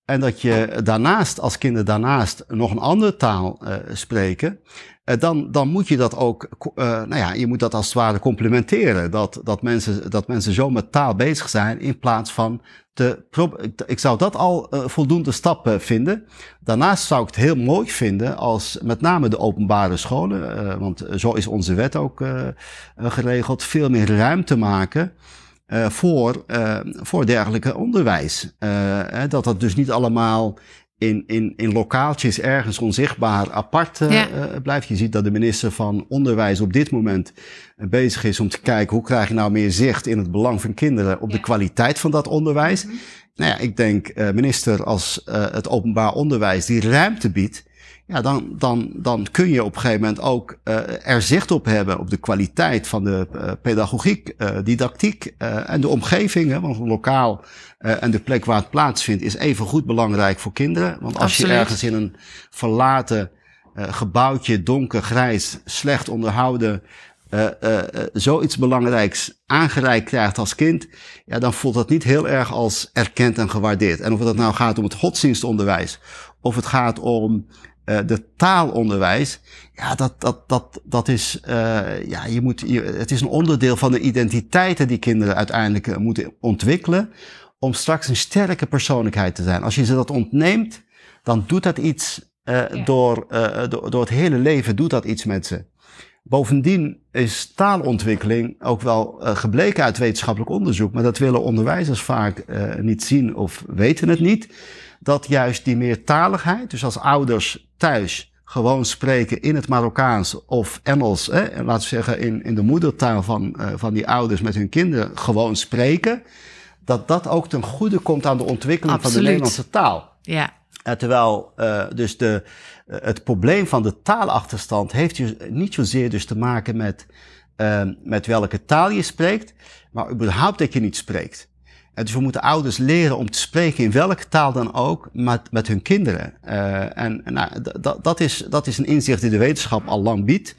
C: En dat je daarnaast, als kinderen daarnaast nog een andere taal uh, spreken, uh, dan, dan moet je dat ook, uh, nou ja, je moet dat als het ware complementeren. Dat, dat, mensen, dat mensen zo met taal bezig zijn in plaats van te. Ik zou dat al voldoende stappen vinden. Daarnaast zou ik het heel mooi vinden als met name de openbare scholen, want zo is onze wet ook geregeld, veel meer ruimte maken uh, voor, uh, voor dergelijke onderwijs. Uh, dat dat dus niet allemaal in, in, in lokaaltjes ergens onzichtbaar apart ja. blijft. Je ziet dat de minister van Onderwijs op dit moment bezig is om te kijken hoe krijg je nou meer zicht in het belang van kinderen op ja. de kwaliteit van dat onderwijs. Mm -hmm. Nou ja, ik denk minister als het openbaar onderwijs die ruimte biedt ja, dan, dan, dan kun je op een gegeven moment ook uh, er zicht op hebben op de kwaliteit van de uh, pedagogiek, uh, didactiek en de omgeving. Hè, want lokaal en de plek waar het plaatsvindt is even goed belangrijk voor kinderen. Want als Absoluut. je ergens in een verlaten gebouwtje, donker, grijs, slecht onderhouden, zoiets belangrijks aangereikt krijgt als kind, ja, dan voelt dat niet heel erg als erkend en gewaardeerd. En of het nou gaat om het godsdienstonderwijs, of het gaat om uh, de taalonderwijs, ja, dat, dat, dat, dat is, uh, ja, je moet, je, het is een onderdeel van de identiteiten die kinderen uiteindelijk uh, moeten ontwikkelen om straks een sterke persoonlijkheid te zijn. Als je ze dat ontneemt, dan doet dat iets door, door, door het hele leven doet dat iets met ze. Bovendien is taalontwikkeling ook wel gebleken uit wetenschappelijk onderzoek, maar dat willen onderwijzers vaak niet zien of weten het niet. Dat juist die meertaligheid, dus als ouders thuis gewoon spreken in het Marokkaans of Engels, hè, laten we zeggen in, in de moedertaal van, uh, van die ouders met hun kinderen gewoon spreken, dat dat ook ten goede komt aan de ontwikkeling
A: Absoluut.
C: van de Nederlandse taal.
A: Ja.
C: Uh, terwijl uh, dus de, het probleem van de taalachterstand heeft dus niet zozeer dus te maken met, met welke taal je spreekt, maar überhaupt dat je niet spreekt. En dus we moeten ouders leren om te spreken in welke taal dan ook met, met hun kinderen. Uh, en nou, dat, is, dat is een inzicht die de wetenschap al lang biedt.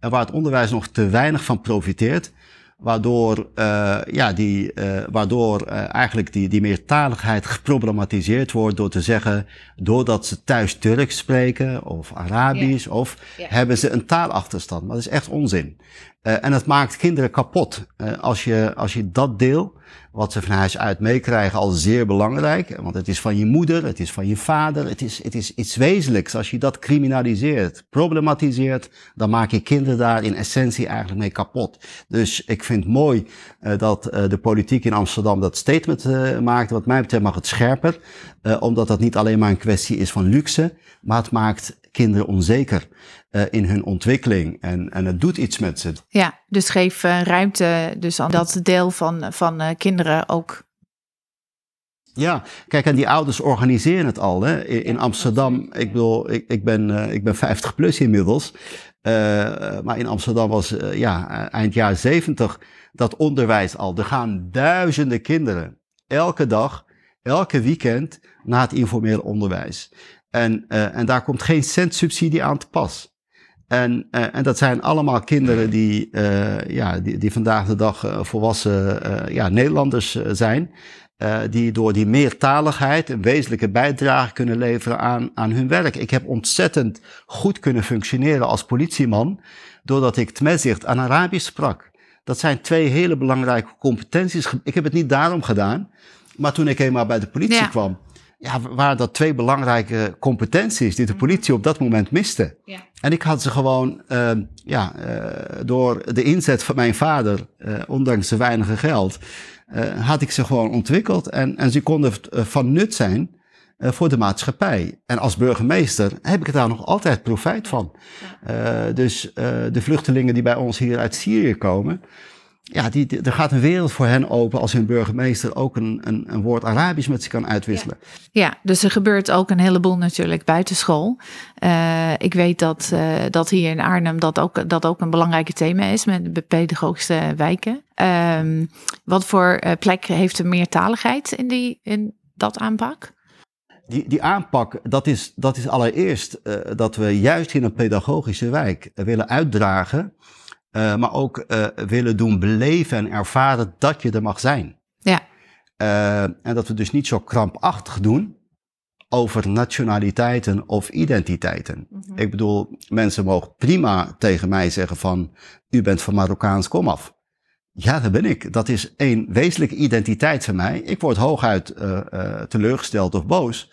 C: En waar het onderwijs nog te weinig van profiteert. Waardoor, uh, ja, die, uh, waardoor eigenlijk die, die meertaligheid geproblematiseerd wordt door te zeggen, doordat ze thuis Turks spreken of Arabisch, of hebben ze een taalachterstand. Maar dat is echt onzin. En het maakt kinderen kapot. als, je, als je dat deel wat ze van huis uit meekrijgen al zeer belangrijk. Want het is van je moeder, het is van je vader, het is, het is iets wezenlijks. Als je dat criminaliseert, problematiseert, dan maak je kinderen daar in essentie eigenlijk mee kapot. Dus ik vind het mooi uh, dat de politiek in Amsterdam dat statement maakt. Wat mij betreft mag het scherper, omdat dat niet alleen maar een kwestie is van luxe, maar het maakt kinderen onzeker uh, in hun ontwikkeling en, en het doet iets met ze.
A: Ja, dus geef uh, ruimte dus aan dat deel van, van uh, kinderen ook.
C: Ja, kijk, en die ouders organiseren het al. Hè? In, in Amsterdam, ik bedoel, ik, ik, ben, ik ben 50 plus inmiddels. maar in Amsterdam was ja, eind jaren 70 dat onderwijs al. Er gaan duizenden kinderen elke dag, elke weekend naar het informeel onderwijs. En, uh, en daar komt geen cent subsidie aan te pas. En, uh, en dat zijn allemaal kinderen die, uh, ja, die, die vandaag de dag volwassen ja, Nederlanders zijn. die door die meertaligheid een wezenlijke bijdrage kunnen leveren aan, aan hun werk. Ik heb ontzettend goed kunnen functioneren als politieman. Doordat ik tmezicht aan Arabisch sprak. Dat zijn twee hele belangrijke competenties. Ik heb het niet daarom gedaan. Maar toen ik eenmaal bij de politie ja. kwam ja, waren dat twee belangrijke competenties die de politie op dat moment miste. Ja. En ik had ze gewoon, uh, ja, uh, door de inzet van mijn vader, uh, ondanks de weinige geld, had ik ze gewoon ontwikkeld. En, en ze konden van nut zijn voor de maatschappij. En als burgemeester heb ik daar nog altijd profijt van. Dus de vluchtelingen die bij ons hier uit Syrië komen, ja, die, er gaat een wereld voor hen open als hun burgemeester ook een, een, een woord Arabisch met ze kan uitwisselen.
A: Ja. ja. dus er gebeurt ook een heleboel natuurlijk buitenschool. Uh, ik weet dat, uh, dat hier in Arnhem dat ook, dat ook een belangrijke thema is met de pedagogische wijken. Um, wat voor uh, plek heeft de meertaligheid in, die, in dat aanpak?
C: Die, die aanpak, dat is, dat is allereerst dat we juist in een pedagogische wijk willen uitdragen uh, maar ook uh, willen doen beleven en ervaren dat je er mag zijn.
A: Ja.
C: Uh, en dat we dus niet zo krampachtig doen over nationaliteiten of identiteiten. Mm -hmm. Ik bedoel, mensen mogen prima tegen mij zeggen van, u bent van Marokkaans komaf. Ja, dat ben ik. Dat is één wezenlijke identiteit van mij. Ik word hooguit teleurgesteld of boos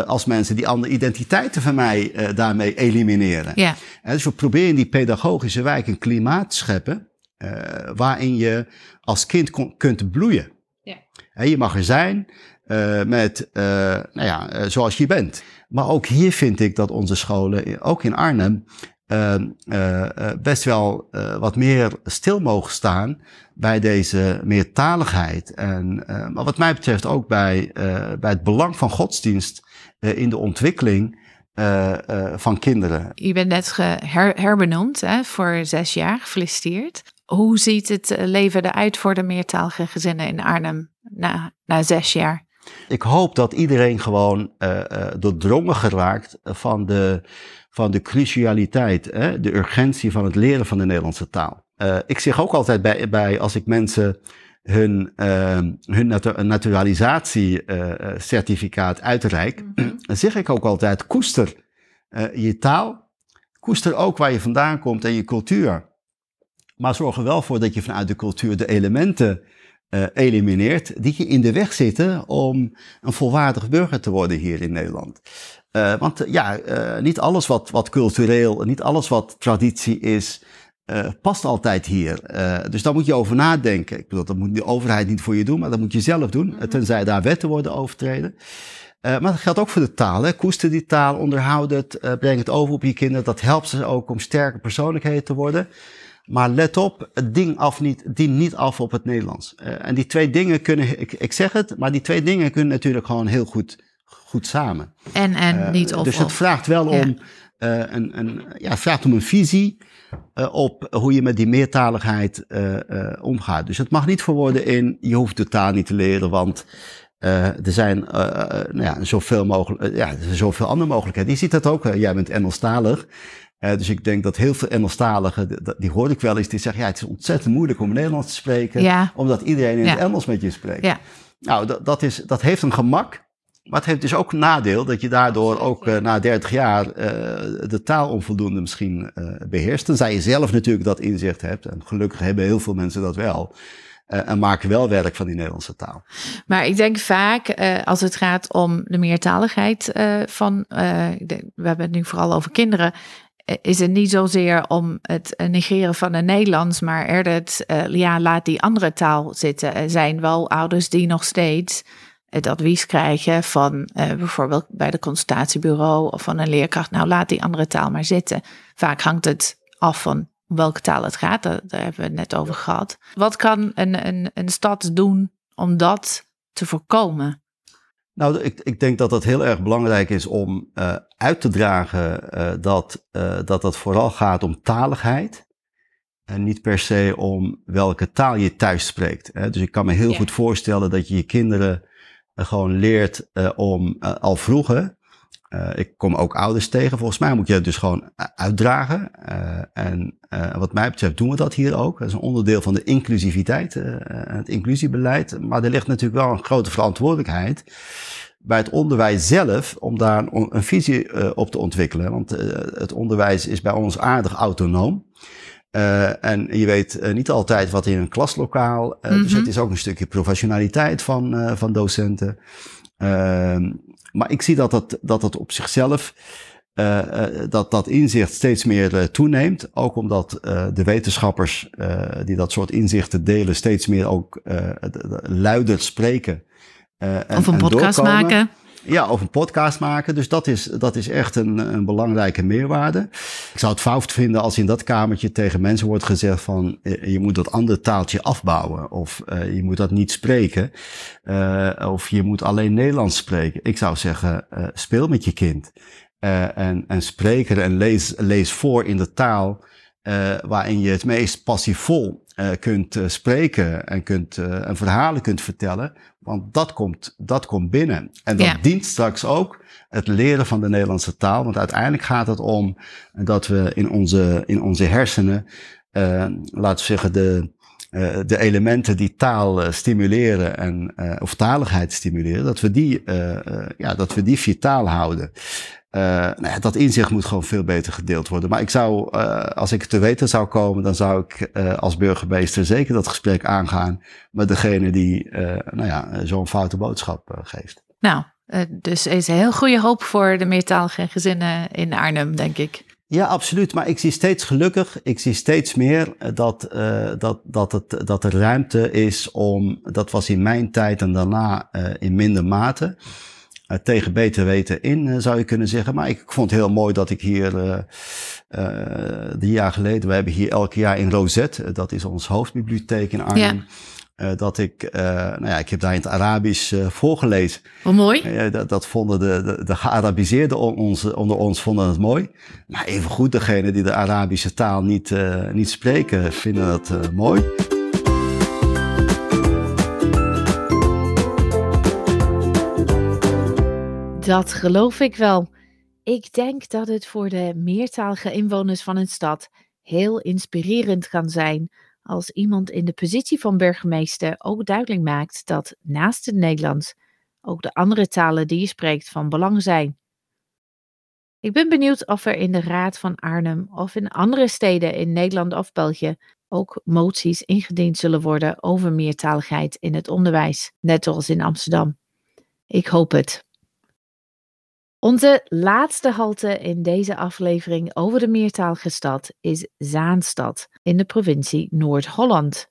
C: als mensen die andere identiteiten van mij uh, daarmee elimineren.
A: Ja.
C: En dus we proberen in die pedagogische wijk een klimaat te scheppen uh, waarin je als kind kunt bloeien. Ja. En je mag er zijn met, nou ja, zoals je bent. Maar ook hier vind ik dat onze scholen, ook in Arnhem, best wel wat meer stil mogen staan bij deze meertaligheid. En, maar wat mij betreft ook bij, bij het belang van godsdienst in de ontwikkeling uh, uh, van kinderen.
A: Je bent net her herbenoemd hè, voor zes jaar, gefeliciteerd. Hoe ziet het leven eruit voor de meertalige gezinnen in Arnhem na, na zes jaar?
C: Ik hoop dat iedereen gewoon doordrongen geraakt van de, van de crucialiteit, hè, de urgentie van het leren van de Nederlandse taal. ik zeg ook altijd bij, bij als ik mensen hun, uh, hun natu naturalisatiecertificaat uh, uitreik, mm -hmm. dan zeg ik ook altijd, koester uh, je taal, koester ook waar je vandaan komt en je cultuur. Maar zorg er wel voor dat je vanuit de cultuur de elementen uh, elimineert die je in de weg zitten om een volwaardig burger te worden hier in Nederland. Uh, want ja, niet alles wat, wat cultureel, niet alles wat traditie is, past altijd hier. dus daar moet je over nadenken. Ik bedoel, dat moet de overheid niet voor je doen, maar dat moet je zelf doen, mhm. tenzij daar wetten worden overtreden. maar dat geldt ook voor de taal. Hè. Koester die taal, onderhoud het, breng het over op je kinderen. Dat helpt ze ook om sterke persoonlijkheden te worden. Maar let op, het ding af niet, dient niet af op het Nederlands. En die twee dingen kunnen, ik, ik zeg het, maar die twee dingen kunnen natuurlijk gewoon heel goed, goed samen.
A: En, en niet of
C: Dus het vraagt wel om, een, een, ja, het vraagt om een visie op hoe je met die meertaligheid omgaat. Dus het mag niet verworden in, je hoeft de taal niet te leren, want er zijn nou ja, zoveel, mogelijk, ja, er zoveel andere mogelijkheden. Je ziet dat ook, jij bent Engelstalig. Dus ik denk dat heel veel Engelstaligen, die, die hoor ik wel eens, die zeggen, ja, het is ontzettend moeilijk om Nederlands te spreken, ja. omdat iedereen in ja. het Engels met je spreekt. Ja. Nou, dat, dat, is, dat heeft een gemak, maar het heeft dus ook een nadeel, dat je daardoor ook uh, na 30 jaar uh, de taal onvoldoende misschien beheerst. Tenzij je zelf natuurlijk dat inzicht hebt, en gelukkig hebben heel veel mensen dat wel. en maken wel werk van die Nederlandse taal.
A: Maar ik denk vaak, als het gaat om de meertaligheid van, we hebben het nu vooral over kinderen, eh, is het niet zozeer om het negeren van het Nederlands, maar er het, ja, laat die andere taal zitten. Er zijn wel ouders die nog steeds het advies krijgen van uh, bijvoorbeeld bij de consultatiebureau of van een leerkracht, nou laat die andere taal maar zitten. Vaak hangt het af van welke taal het gaat, daar, daar hebben we het net over gehad. Wat kan een, een, een stad doen om dat te voorkomen?
C: Nou, ik, ik denk dat het heel erg belangrijk is om uh, uit te dragen uh, dat, dat het vooral gaat om taligheid. En niet per se om welke taal je thuis spreekt. Hè. Dus ik kan me heel ja. goed voorstellen dat je je kinderen gewoon leert om al vroeger ik kom ook ouders tegen. Volgens mij moet je het dus gewoon uitdragen. En wat mij betreft doen we dat hier ook. Dat is een onderdeel van de inclusiviteit, het inclusiebeleid. Maar er ligt natuurlijk wel een grote verantwoordelijkheid bij het onderwijs zelf om daar een visie op te ontwikkelen. Want het onderwijs is bij ons aardig autonoom. En je weet niet altijd wat in een klaslokaal. Mm -hmm. Dus het is ook een stukje professionaliteit van, van docenten. Ehm, maar ik zie dat dat, dat, dat op zichzelf, uh, uh, dat dat inzicht steeds meer uh, toeneemt. Ook omdat de wetenschappers die dat soort inzichten delen, steeds meer ook luider spreken.
A: En, of een podcast maken.
C: Ja, of een podcast maken. Dus dat is, dat is echt een, een belangrijke meerwaarde. Ik zou het fout vinden als in dat kamertje tegen mensen wordt gezegd van je moet dat andere taaltje afbouwen. Of uh, je moet dat niet spreken. Uh, of je moet alleen Nederlands spreken. Ik zou zeggen, uh, speel met je kind. en, en spreek er en lees, lees voor in de taal waarin je het meest passievol kunt spreken en, kunt, en verhalen kunt vertellen. Want dat komt, dat komt binnen. En dat ja. dient straks ook het leren van de Nederlandse taal. Want uiteindelijk gaat het om dat we in onze, in onze hersenen, uh, laten we zeggen, de, uh, de elementen die taal uh, stimuleren en, of taligheid stimuleren, dat we die, ja, dat we die vitaal houden. Uh, nou ja, dat inzicht moet gewoon veel beter gedeeld worden. Maar ik zou, uh, als ik te weten zou komen, dan zou ik uh, als burgemeester zeker dat gesprek aangaan met degene die nou ja, zo'n foute boodschap geeft.
A: Nou, dus is een heel goede hoop voor de meertalige gezinnen in Arnhem, denk ik.
C: Ja, absoluut. Maar ik zie steeds gelukkig, ik zie steeds meer dat, dat, dat, het, dat er ruimte is om, dat was in mijn tijd en daarna in minder mate tegen beter weten in, uh, zou je kunnen zeggen. Maar ik vond het heel mooi dat ik hier uh, drie jaar geleden, we hebben hier elk jaar in Rosette, dat is ons hoofdbibliotheek in Arnhem. Ja. dat ik, nou ja, ik heb daar in het Arabisch voorgelezen.
A: Wat mooi.
C: dat, dat vonden de, de, de gearabiseerden onder, onder ons vonden het mooi. Maar even goed, degene die de Arabische taal niet, niet spreken, vinden dat mooi.
A: Dat geloof ik wel. Ik denk dat het voor de meertalige inwoners van een stad heel inspirerend kan zijn als iemand in de positie van burgemeester ook duidelijk maakt dat naast het Nederlands ook de andere talen die je spreekt van belang zijn. Ik ben benieuwd of er in de Raad van Arnhem of in andere steden in Nederland of België ook moties ingediend zullen worden over meertaligheid in het onderwijs, net zoals in Amsterdam. Ik hoop het. Onze laatste halte in deze aflevering over de meertalige stad is Zaanstad in de provincie Noord-Holland.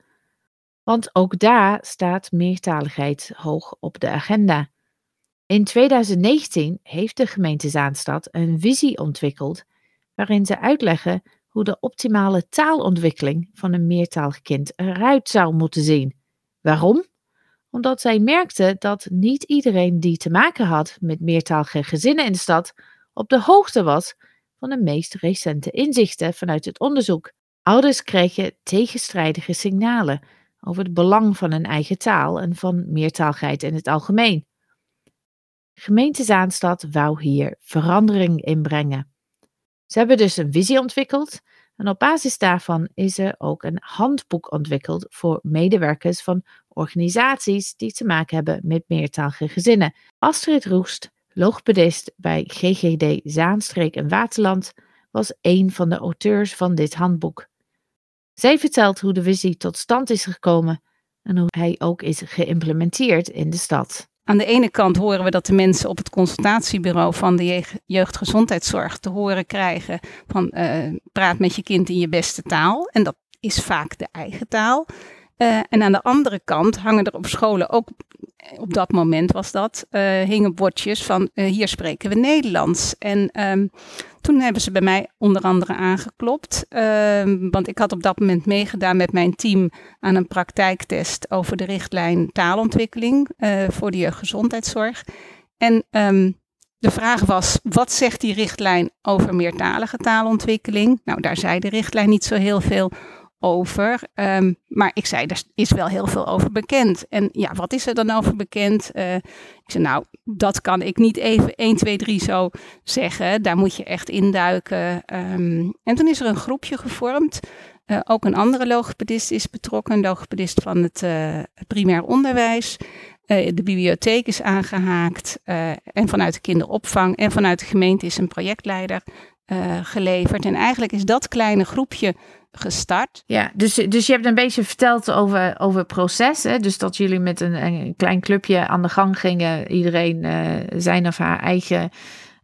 A: Want ook daar staat meertaligheid hoog op de agenda. In 2019 heeft de gemeente Zaanstad een visie ontwikkeld waarin ze uitleggen hoe de optimale taalontwikkeling van een meertalig kind eruit zou moeten zien. Waarom? Omdat zij merkten dat niet iedereen die te maken had met meertalige gezinnen in de stad op de hoogte was van de meest recente inzichten vanuit het onderzoek. Ouders kregen tegenstrijdige signalen over het belang van een eigen taal en van meertaligheid in het algemeen. Gemeente Zaanstad wou hier verandering in brengen. Ze hebben dus een visie ontwikkeld en op basis daarvan is er ook een handboek ontwikkeld voor medewerkers van organisaties die te maken hebben met meertalige gezinnen. Astrid Roest, logopedist bij GGD Zaanstreek en Waterland, was een van de auteurs van dit handboek. Zij vertelt hoe de visie tot stand is gekomen en hoe hij ook is geïmplementeerd in de stad.
D: Aan de ene kant horen we dat de mensen op het consultatiebureau van de jeugdgezondheidszorg te horen krijgen van uh, praat met je kind in je beste taal. En dat is vaak de eigen taal. Uh, en aan de andere kant hangen er op scholen ook, op dat moment was dat, uh, hingen bordjes van hier spreken we Nederlands. En um, toen hebben ze bij mij onder andere aangeklopt, uh, want ik had op dat moment meegedaan met mijn team aan een praktijktest over de richtlijn taalontwikkeling voor de jeugdgezondheidszorg. En um, de vraag was, wat zegt die richtlijn over meertalige taalontwikkeling? Nou, daar zei de richtlijn niet zo heel veel over. Um, maar ik zei, er is wel heel veel over bekend. En ja, wat is er dan over bekend? Uh, ik zei, nou, dat kan ik niet even 1, 2, 3 zo zeggen. Daar moet je echt induiken. Um, en toen is er een groepje gevormd. Uh, ook een andere logopedist is betrokken, een logopedist van het uh, primair onderwijs. de bibliotheek is aangehaakt en vanuit de kinderopvang en vanuit de gemeente is een projectleider geleverd. En eigenlijk is dat kleine groepje gestart.
A: Ja, dus, dus je hebt een beetje verteld over, over het proces. Hè? Dus dat jullie met een, een klein clubje aan de gang gingen. Iedereen uh, zijn of haar eigen,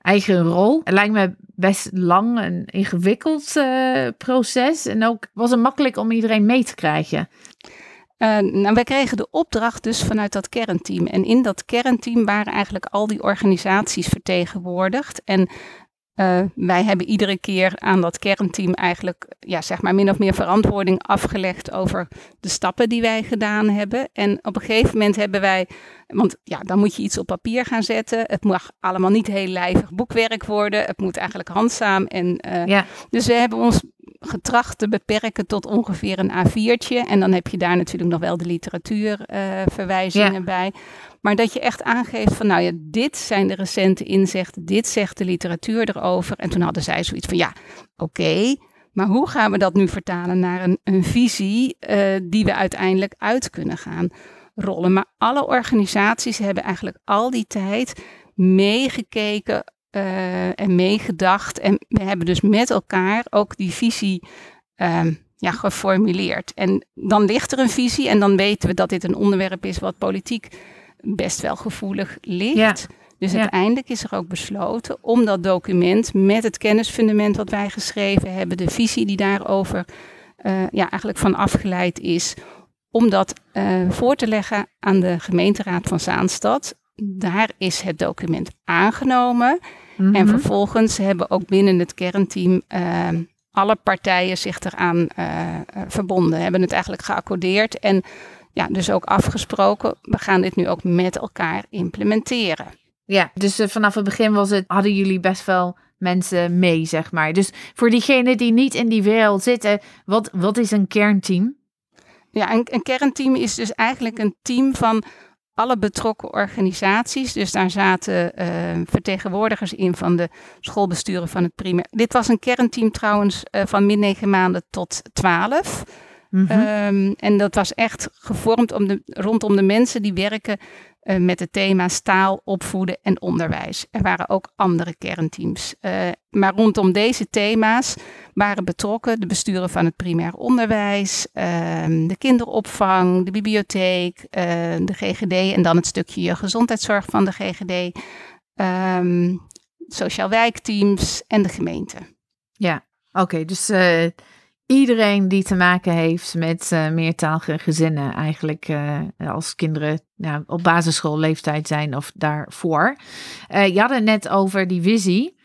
A: eigen rol. Het lijkt me best lang en ingewikkeld uh, proces. En ook was het makkelijk om iedereen mee te krijgen.
D: Uh, nou, wij kregen de opdracht dus vanuit dat kernteam. En in dat kernteam waren eigenlijk al die organisaties vertegenwoordigd. En uh, wij hebben iedere keer aan dat kernteam eigenlijk, ja, zeg maar, min of meer verantwoording afgelegd over de stappen die wij gedaan hebben. En op een gegeven moment hebben wij, want ja, dan moet je iets op papier gaan zetten. Het mag allemaal niet heel lijvig boekwerk worden. Het moet eigenlijk handzaam. En, uh, ja. Dus we hebben ons getracht te beperken tot ongeveer een A4'tje. En dan heb je daar natuurlijk nog wel de literatuurverwijzingen ja. bij. Maar dat je echt aangeeft van, nou ja, dit zijn de recente inzichten, dit zegt de literatuur erover. En toen hadden zij zoiets van, ja, oké, okay, maar hoe gaan we dat nu vertalen naar een, een visie uh, die we uiteindelijk uit kunnen gaan rollen? Maar alle organisaties hebben eigenlijk al die tijd meegekeken uh, en meegedacht. En we hebben dus met elkaar ook die visie uh, ja, geformuleerd. En dan ligt er een visie en dan weten we dat dit een onderwerp is wat politiek best wel gevoelig ligt. Ja. Dus ja. uiteindelijk is er ook besloten om dat document met het kennisfundament wat wij geschreven hebben, de visie die daarover uh, ja, eigenlijk van afgeleid is, om dat uh, voor te leggen aan de gemeenteraad van Zaanstad. Daar is het document aangenomen. Mm -hmm. En vervolgens hebben ook binnen het kernteam uh, alle partijen zich eraan verbonden, hebben het eigenlijk geaccordeerd. En ja, dus ook afgesproken, we gaan dit nu ook met elkaar implementeren.
A: Ja, dus vanaf het begin was het, hadden jullie best wel mensen mee, zeg maar. Dus voor diegenen die niet in die wereld zitten, wat, wat is een kernteam?
D: Ja, een, een kernteam is dus eigenlijk een team van alle betrokken organisaties. Dus daar zaten uh, vertegenwoordigers in van de schoolbesturen van het primair. Dit was een kernteam trouwens uh, van min negen maanden tot twaalf. Mm -hmm. um, en dat was echt gevormd om de, rondom de mensen die werken uh, met het thema taal, opvoeden en onderwijs. Er waren ook andere kernteams. Uh, maar rondom deze thema's waren betrokken de besturen van het primair onderwijs, uh, de kinderopvang, de bibliotheek, uh, de GGD en dan het stukje gezondheidszorg van de GGD. Um, sociaal wijkteams en de gemeente.
A: Ja, oké. dus iedereen die te maken heeft met uh, meertalige gezinnen, eigenlijk uh, als kinderen nou, op basisschoolleeftijd zijn of daarvoor. je had het net over die visie.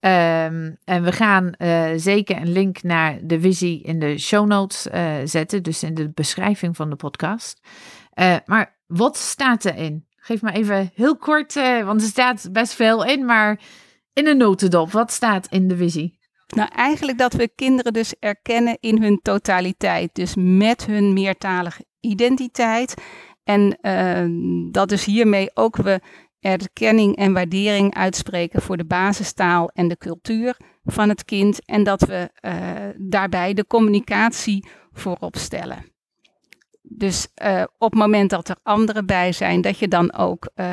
A: Um, en we gaan zeker een link naar de visie in de show notes zetten, dus in de beschrijving van de podcast. maar wat staat erin? Geef me even heel kort, want er staat best veel in, maar in een notendop, wat staat in de visie?
D: Nou, eigenlijk dat we kinderen dus erkennen in hun totaliteit. Dus met hun meertalige identiteit. En uh, dat dus hiermee ook we erkenning en waardering uitspreken voor de basistaal en de cultuur van het kind. En dat we uh, daarbij de communicatie voorop stellen. Dus uh, op het moment dat er anderen bij zijn, dat je dan ook uh,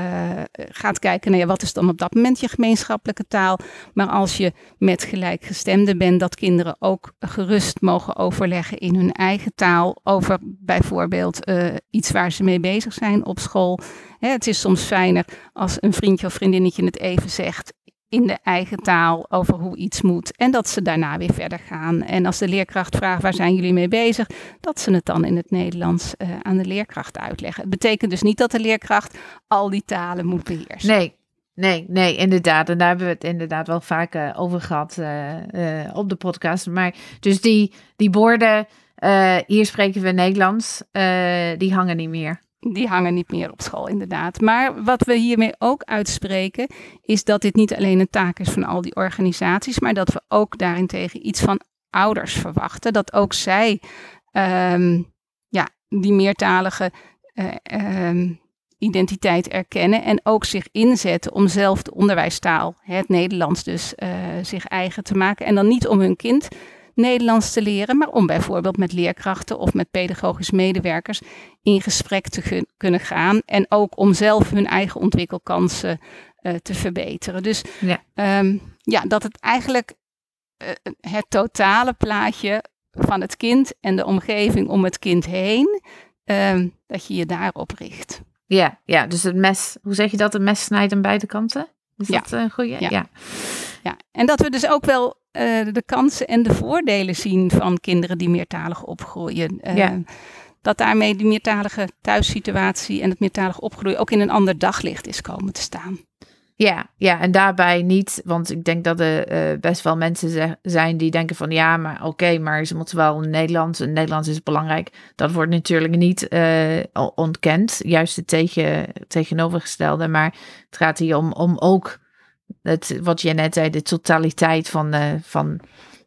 D: gaat kijken naar ja, wat is dan op dat moment je gemeenschappelijke taal. Maar als je met gelijkgestemden bent, dat kinderen ook gerust mogen overleggen in hun eigen taal over bijvoorbeeld uh, iets waar ze mee bezig zijn op school. Hè, het is soms fijner als een vriendje of vriendinnetje het even zegt in de eigen taal over hoe iets moet. En dat ze daarna weer verder gaan. En als de leerkracht vraagt waar zijn jullie mee bezig, dat ze het dan in het Nederlands uh, aan de leerkracht uitleggen. Het betekent dus niet dat de leerkracht al die talen moet beheersen.
A: Nee. Nee, nee, inderdaad. En daar hebben we het inderdaad wel vaak uh, over gehad uh, op de podcast. Maar dus die, die borden, hier spreken we Nederlands, die hangen niet meer
D: die hangen niet meer op school, inderdaad. Maar wat we hiermee ook uitspreken, is dat dit niet alleen een taak is van al die organisaties, maar dat we ook daarentegen iets van ouders verwachten. Dat ook zij um, ja, die meertalige uh, um, identiteit erkennen en ook zich inzetten om zelf de onderwijstaal, het Nederlands dus, uh, zich eigen te maken. En dan niet om hun kind Nederlands te leren, maar om bijvoorbeeld met leerkrachten of met pedagogisch medewerkers in gesprek te kunnen gaan en ook om zelf hun eigen ontwikkelkansen uh, te verbeteren. Dus ja. Um, ja, dat het eigenlijk uh, het totale plaatje van het kind en de omgeving om het kind heen, um, dat je je daarop richt.
A: Ja, ja, dus het mes, hoe zeg je dat? Het mes snijdt aan beide kanten? Is
D: ja.
A: dat een goede?
D: Ja. ja. ja. En dat we dus ook wel de kansen en de voordelen zien van kinderen die meertalig opgroeien. Ja. Dat daarmee die meertalige thuissituatie en het meertalig opgroeien ook in een ander daglicht is komen te staan.
A: Ja, ja, en daarbij niet, want ik denk dat er uh, best wel mensen zijn die denken van ja, maar oké, okay, maar ze moeten wel Nederlands en Nederlands is belangrijk. Dat wordt natuurlijk niet uh, ontkend, juist het tegen, tegenovergestelde, maar het gaat hier om, om ook wat je net zei, de totaliteit van de, van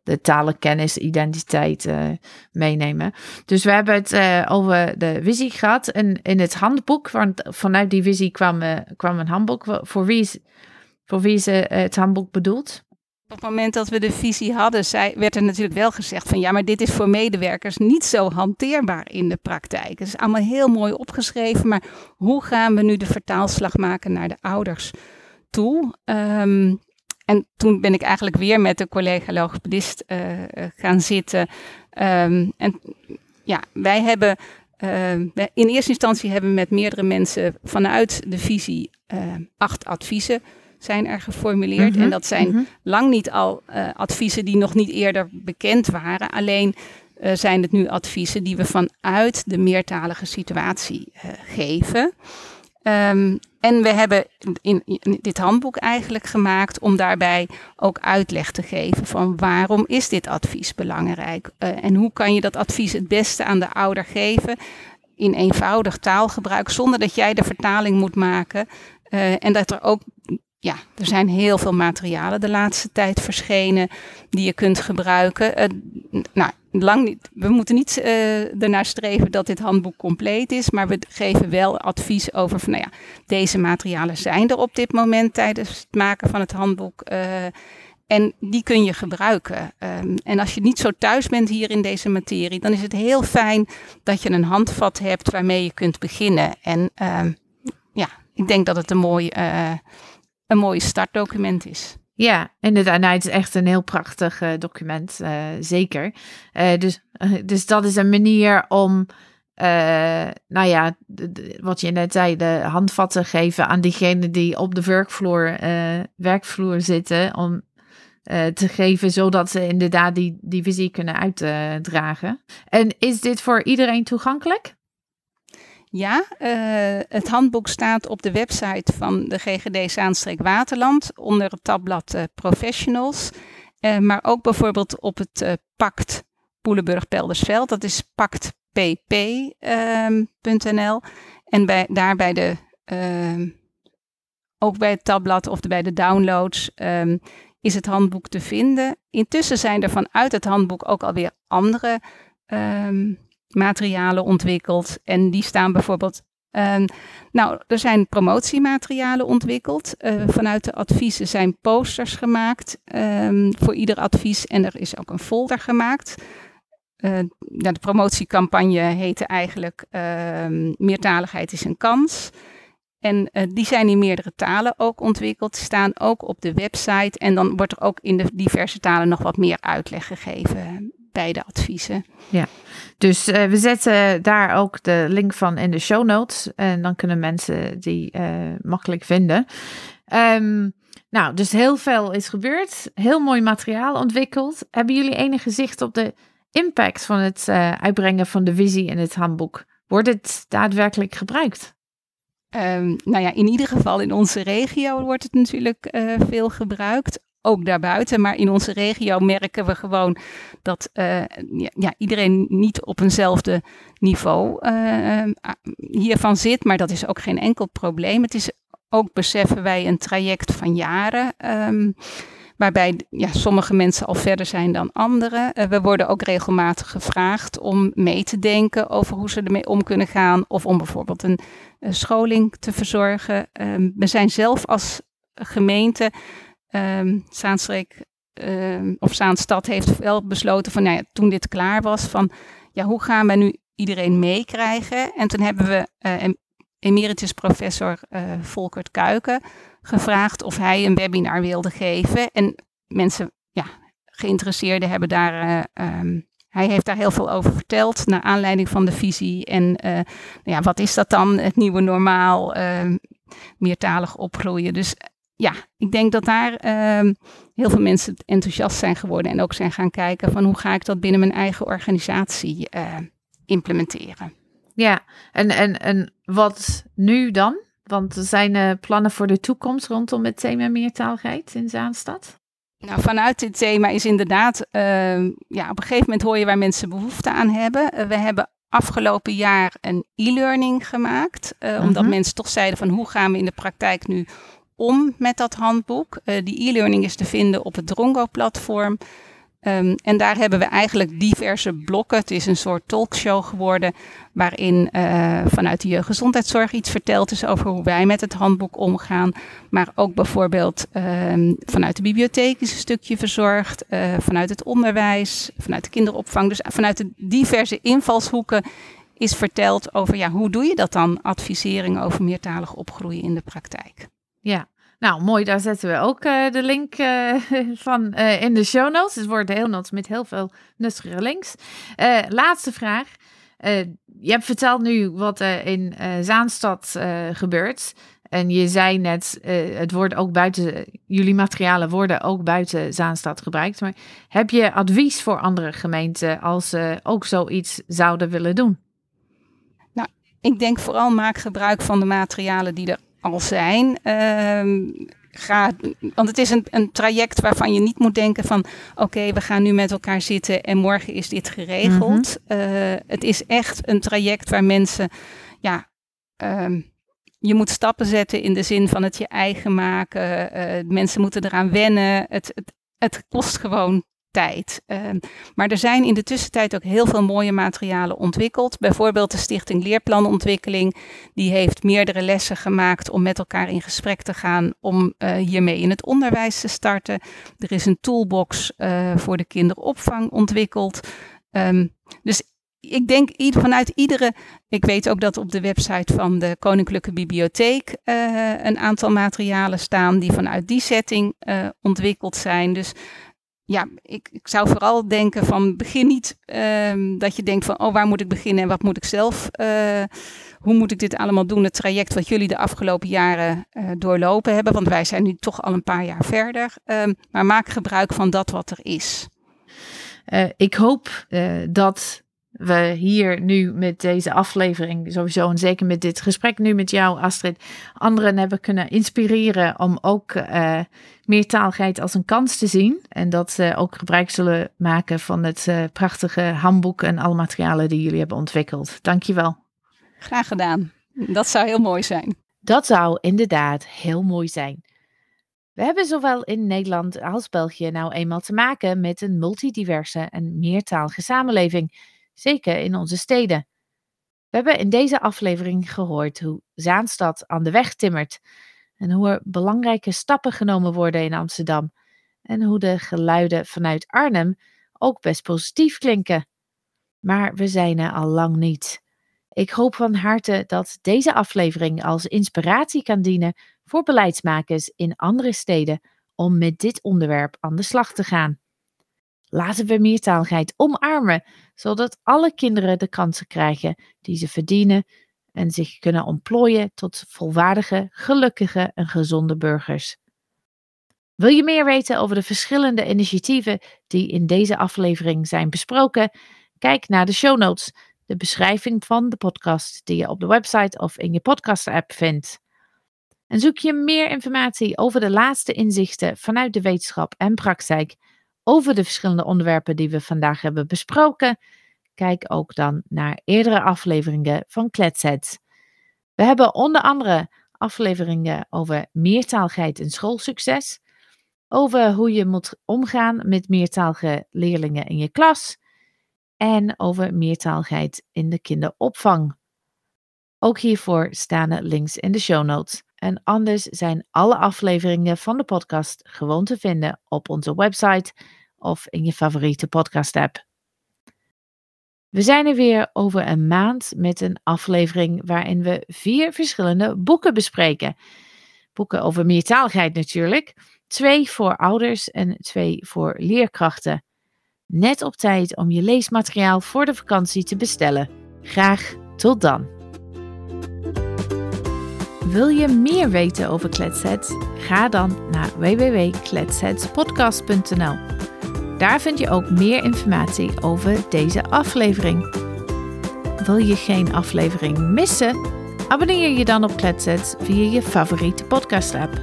A: de talenkennis, identiteit uh, meenemen. Dus we hebben het uh, over de visie gehad. En in het handboek, want vanuit die visie kwam, uh, kwam een handboek. Voor wie is, voor het handboek bedoeld?
D: Op het moment dat we de visie hadden, zei, werd er natuurlijk wel gezegd van ja, maar dit is voor medewerkers niet zo hanteerbaar in de praktijk. Het is allemaal heel mooi opgeschreven, maar hoe gaan we nu de vertaalslag maken naar de ouders? Toe. Um, en toen ben ik eigenlijk weer met de collega logopedist uh, gaan zitten. Um, en ja, wij hebben uh, in eerste instantie hebben we met meerdere mensen vanuit de visie acht adviezen zijn er geformuleerd. Mm En dat zijn mm-hmm. lang niet al adviezen die nog niet eerder bekend waren. Alleen zijn het nu adviezen die we vanuit de meertalige situatie geven. Um, en we hebben in, dit handboek eigenlijk gemaakt om daarbij ook uitleg te geven van waarom is dit advies belangrijk uh, en hoe kan je dat advies het beste aan de ouder geven in eenvoudig taalgebruik zonder dat jij de vertaling moet maken uh, en dat er ook ja, er zijn heel veel materialen de laatste tijd verschenen die je kunt gebruiken. Uh, nou, lang niet, we moeten niet uh, ernaar streven dat dit handboek compleet is, maar we geven wel advies over van, nou ja, deze materialen zijn er op dit moment tijdens het maken van het handboek. Uh, en die kun je gebruiken. Um, en als je niet zo thuis bent hier in deze materie, dan is het heel fijn dat je een handvat hebt waarmee je kunt beginnen. En um, ja, ik denk dat het een mooi, uh, een mooi startdocument is.
A: Ja, inderdaad. Nou, het is echt een heel prachtig uh, document, uh, zeker. Uh, dus, dus dat is een manier om nou ja, wat je net zei, de handvatten geven aan diegenen die op de werkvloer, werkvloer zitten. Om te geven, zodat ze inderdaad die, die visie kunnen uitdragen. en is dit voor iedereen toegankelijk?
D: Ja, uh, het handboek staat op de website van de GGD Zaanstreek Waterland onder het tabblad uh, Professionals. Uh, maar ook bijvoorbeeld op het Pact Poelenburg-Peldersveld. Dat is pactpp.nl. Um, en bij, daar bij de, ehm, ook bij het tabblad of bij de downloads um, is het handboek te vinden. Intussen zijn er vanuit het handboek ook alweer andere materialen ontwikkeld. En die staan bijvoorbeeld. Uh, nou, er zijn promotiematerialen ontwikkeld. Uh, vanuit de adviezen zijn posters gemaakt um, voor ieder advies. En er is ook een folder gemaakt. Uh, ja, de promotiecampagne heette eigenlijk uh, Meertaligheid is een kans. En uh, die zijn in meerdere talen ook ontwikkeld, staan ook op de website. En dan wordt er ook in de diverse talen nog wat meer uitleg gegeven bij de adviezen.
A: Ja, dus uh, we zetten daar ook de link van in de show notes. En dan kunnen mensen die uh, makkelijk vinden. Um, nou, dus heel veel is gebeurd. Heel mooi materiaal ontwikkeld. Hebben jullie enige zicht op de impact van het uh, uitbrengen van de visie in het handboek? Wordt het daadwerkelijk gebruikt?
D: Um, nou ja, in ieder geval in onze regio wordt het natuurlijk uh, veel gebruikt ook daarbuiten. Maar in onze regio merken we gewoon dat uh, ja, iedereen niet op eenzelfde niveau uh, hiervan zit. Maar dat is ook geen enkel probleem. Het is ook, beseffen wij, een traject van jaren. Um, waarbij ja, sommige mensen al verder zijn dan anderen. We worden ook regelmatig gevraagd om mee te denken over hoe ze ermee om kunnen gaan. Of om bijvoorbeeld een, scholing te verzorgen. Um, we zijn zelf als gemeente um, Zaanstreek um, of Zaanstad heeft wel besloten van, nou ja, toen dit klaar was, van ja, hoe gaan we nu iedereen meekrijgen? En toen hebben we uh, emeritus professor uh, Volkert Kuiken gevraagd of hij een webinar wilde geven. En mensen, ja, geïnteresseerden hebben daar uh, um, hij heeft daar heel veel over verteld, naar aanleiding van de visie. En nou ja, wat is dat dan, het nieuwe normaal, meertalig opgroeien. Dus ja, ik denk dat daar uh, heel veel mensen enthousiast zijn geworden en ook zijn gaan kijken van hoe ga ik dat binnen mijn eigen organisatie uh, implementeren.
A: Ja, en, en, en wat nu dan? Want er zijn uh, plannen voor de toekomst rondom het thema meertaligheid in Zaanstad?
D: Nou, vanuit dit thema is inderdaad, ehm, ja, op een gegeven moment hoor je waar mensen behoefte aan hebben. Eh, we hebben afgelopen jaar een e-learning gemaakt, uh, omdat mhm. mensen toch zeiden van hoe gaan we in de praktijk nu om met dat handboek. Uh, die e-learning is te vinden op het Drongo-platform. Um, en daar hebben we eigenlijk diverse blokken. Het is een soort talkshow geworden waarin uh, vanuit de jeugdgezondheidszorg iets verteld is over hoe wij met het handboek omgaan. Maar ook bijvoorbeeld um, vanuit de bibliotheek is een stukje verzorgd, uh, vanuit het onderwijs, vanuit de kinderopvang. Dus vanuit de diverse invalshoeken is verteld over ja, hoe doe je dat dan, advisering over meertalig opgroeien in de praktijk.
A: Ja, nou mooi, daar zetten we ook uh, de link uh, van uh, in de show notes. Het wordt heel notes met heel veel nuttige links. laatste vraag. je hebt verteld nu wat er in Zaanstad gebeurt. En je zei net, het wordt ook buiten, jullie materialen worden ook buiten Zaanstad gebruikt. Maar heb je advies voor andere gemeenten als ze ook zoiets zouden willen doen?
D: Nou, ik denk vooral maak gebruik van de materialen die er al zijn. Uh, ga, want het is een, een traject waarvan je niet moet denken van oké, we gaan nu met elkaar zitten en morgen is dit geregeld. Mm het is echt een traject waar mensen, ja, uh, je moet stappen zetten in de zin van het je eigen maken. Uh, mensen moeten eraan wennen. Het, het, het kost gewoon tijd. Ehm, maar er zijn in de tussentijd ook heel veel mooie materialen ontwikkeld. Bijvoorbeeld de Stichting Leerplanontwikkeling. Die heeft meerdere lessen gemaakt om met elkaar in gesprek te gaan om uh, hiermee in het onderwijs te starten. Er is een toolbox uh, voor de kinderopvang ontwikkeld. Um, dus ik denk vanuit iedere. Ik weet ook dat op de website van de Koninklijke Bibliotheek uh, een aantal materialen staan die vanuit die setting ontwikkeld zijn. Dus ja, ik, ik zou vooral denken van begin niet ehm, dat je denkt van oh waar moet ik beginnen en wat moet ik zelf, uh, hoe moet ik dit allemaal doen, het traject wat jullie de afgelopen jaren uh, doorlopen hebben, want wij zijn nu toch al een paar jaar verder, um, maar maak gebruik van dat wat er is.
A: Uh, ik hoop dat we hier nu met deze aflevering sowieso en zeker met dit gesprek nu met jou Astrid anderen hebben kunnen inspireren om ook uh, meertaligheid als een kans te zien en dat ze ook gebruik zullen maken van het uh, prachtige handboek en alle materialen die jullie hebben ontwikkeld. Dankjewel.
D: Graag gedaan. Dat zou heel mooi zijn.
A: Dat zou inderdaad heel mooi zijn. We hebben zowel in Nederland als België nou eenmaal te maken met een multidiverse en meertalige samenleving zeker in onze steden. We hebben in deze aflevering gehoord hoe Zaanstad aan de weg timmert en hoe er belangrijke stappen genomen worden in Amsterdam en hoe de geluiden vanuit Arnhem ook best positief klinken. Maar we zijn er al lang niet. Ik hoop van harte dat deze aflevering als inspiratie kan dienen voor beleidsmakers in andere steden om met dit onderwerp aan de slag te gaan. Laten we meertaligheid omarmen, zodat alle kinderen de kansen krijgen die ze verdienen en zich kunnen ontplooien tot volwaardige, gelukkige en gezonde burgers. Wil je meer weten over de verschillende initiatieven die in deze aflevering zijn besproken? Kijk naar de show notes, de beschrijving van de podcast die je op de website of in je podcast-app vindt. En zoek je meer informatie over de laatste inzichten vanuit de wetenschap en praktijk over de verschillende onderwerpen die we vandaag hebben besproken, kijk ook dan naar eerdere afleveringen van Kletsets. We hebben onder andere afleveringen over meertaligheid en schoolsucces, over hoe je moet omgaan met meertalige leerlingen in je klas en over meertaligheid in de kinderopvang. Ook hiervoor staan er links in de show notes. En anders zijn alle afleveringen van de podcast gewoon te vinden op onze website of in je favoriete podcast-app. We zijn er weer over een maand met een aflevering waarin we vier verschillende boeken bespreken. Boeken over meertaligheid natuurlijk. Twee voor ouders en twee voor leerkrachten. Net op tijd om je leesmateriaal voor de vakantie te bestellen. Graag tot dan. Wil je meer weten over Kletsets? Ga dan naar www.kletsetspodcast.nl. Daar vind je ook meer informatie over deze aflevering. Wil je geen aflevering missen? Abonneer je dan op Kletsets via je favoriete podcast-app.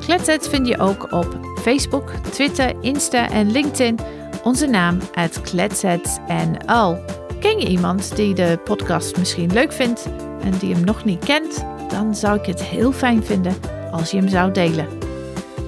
A: Kletsets vind je ook op Facebook, Twitter, Insta en LinkedIn. Onze naam is KletsetsNL. Ken je iemand die de podcast misschien leuk vindt en die hem nog niet kent? Dan zou ik het heel fijn vinden als je hem zou delen.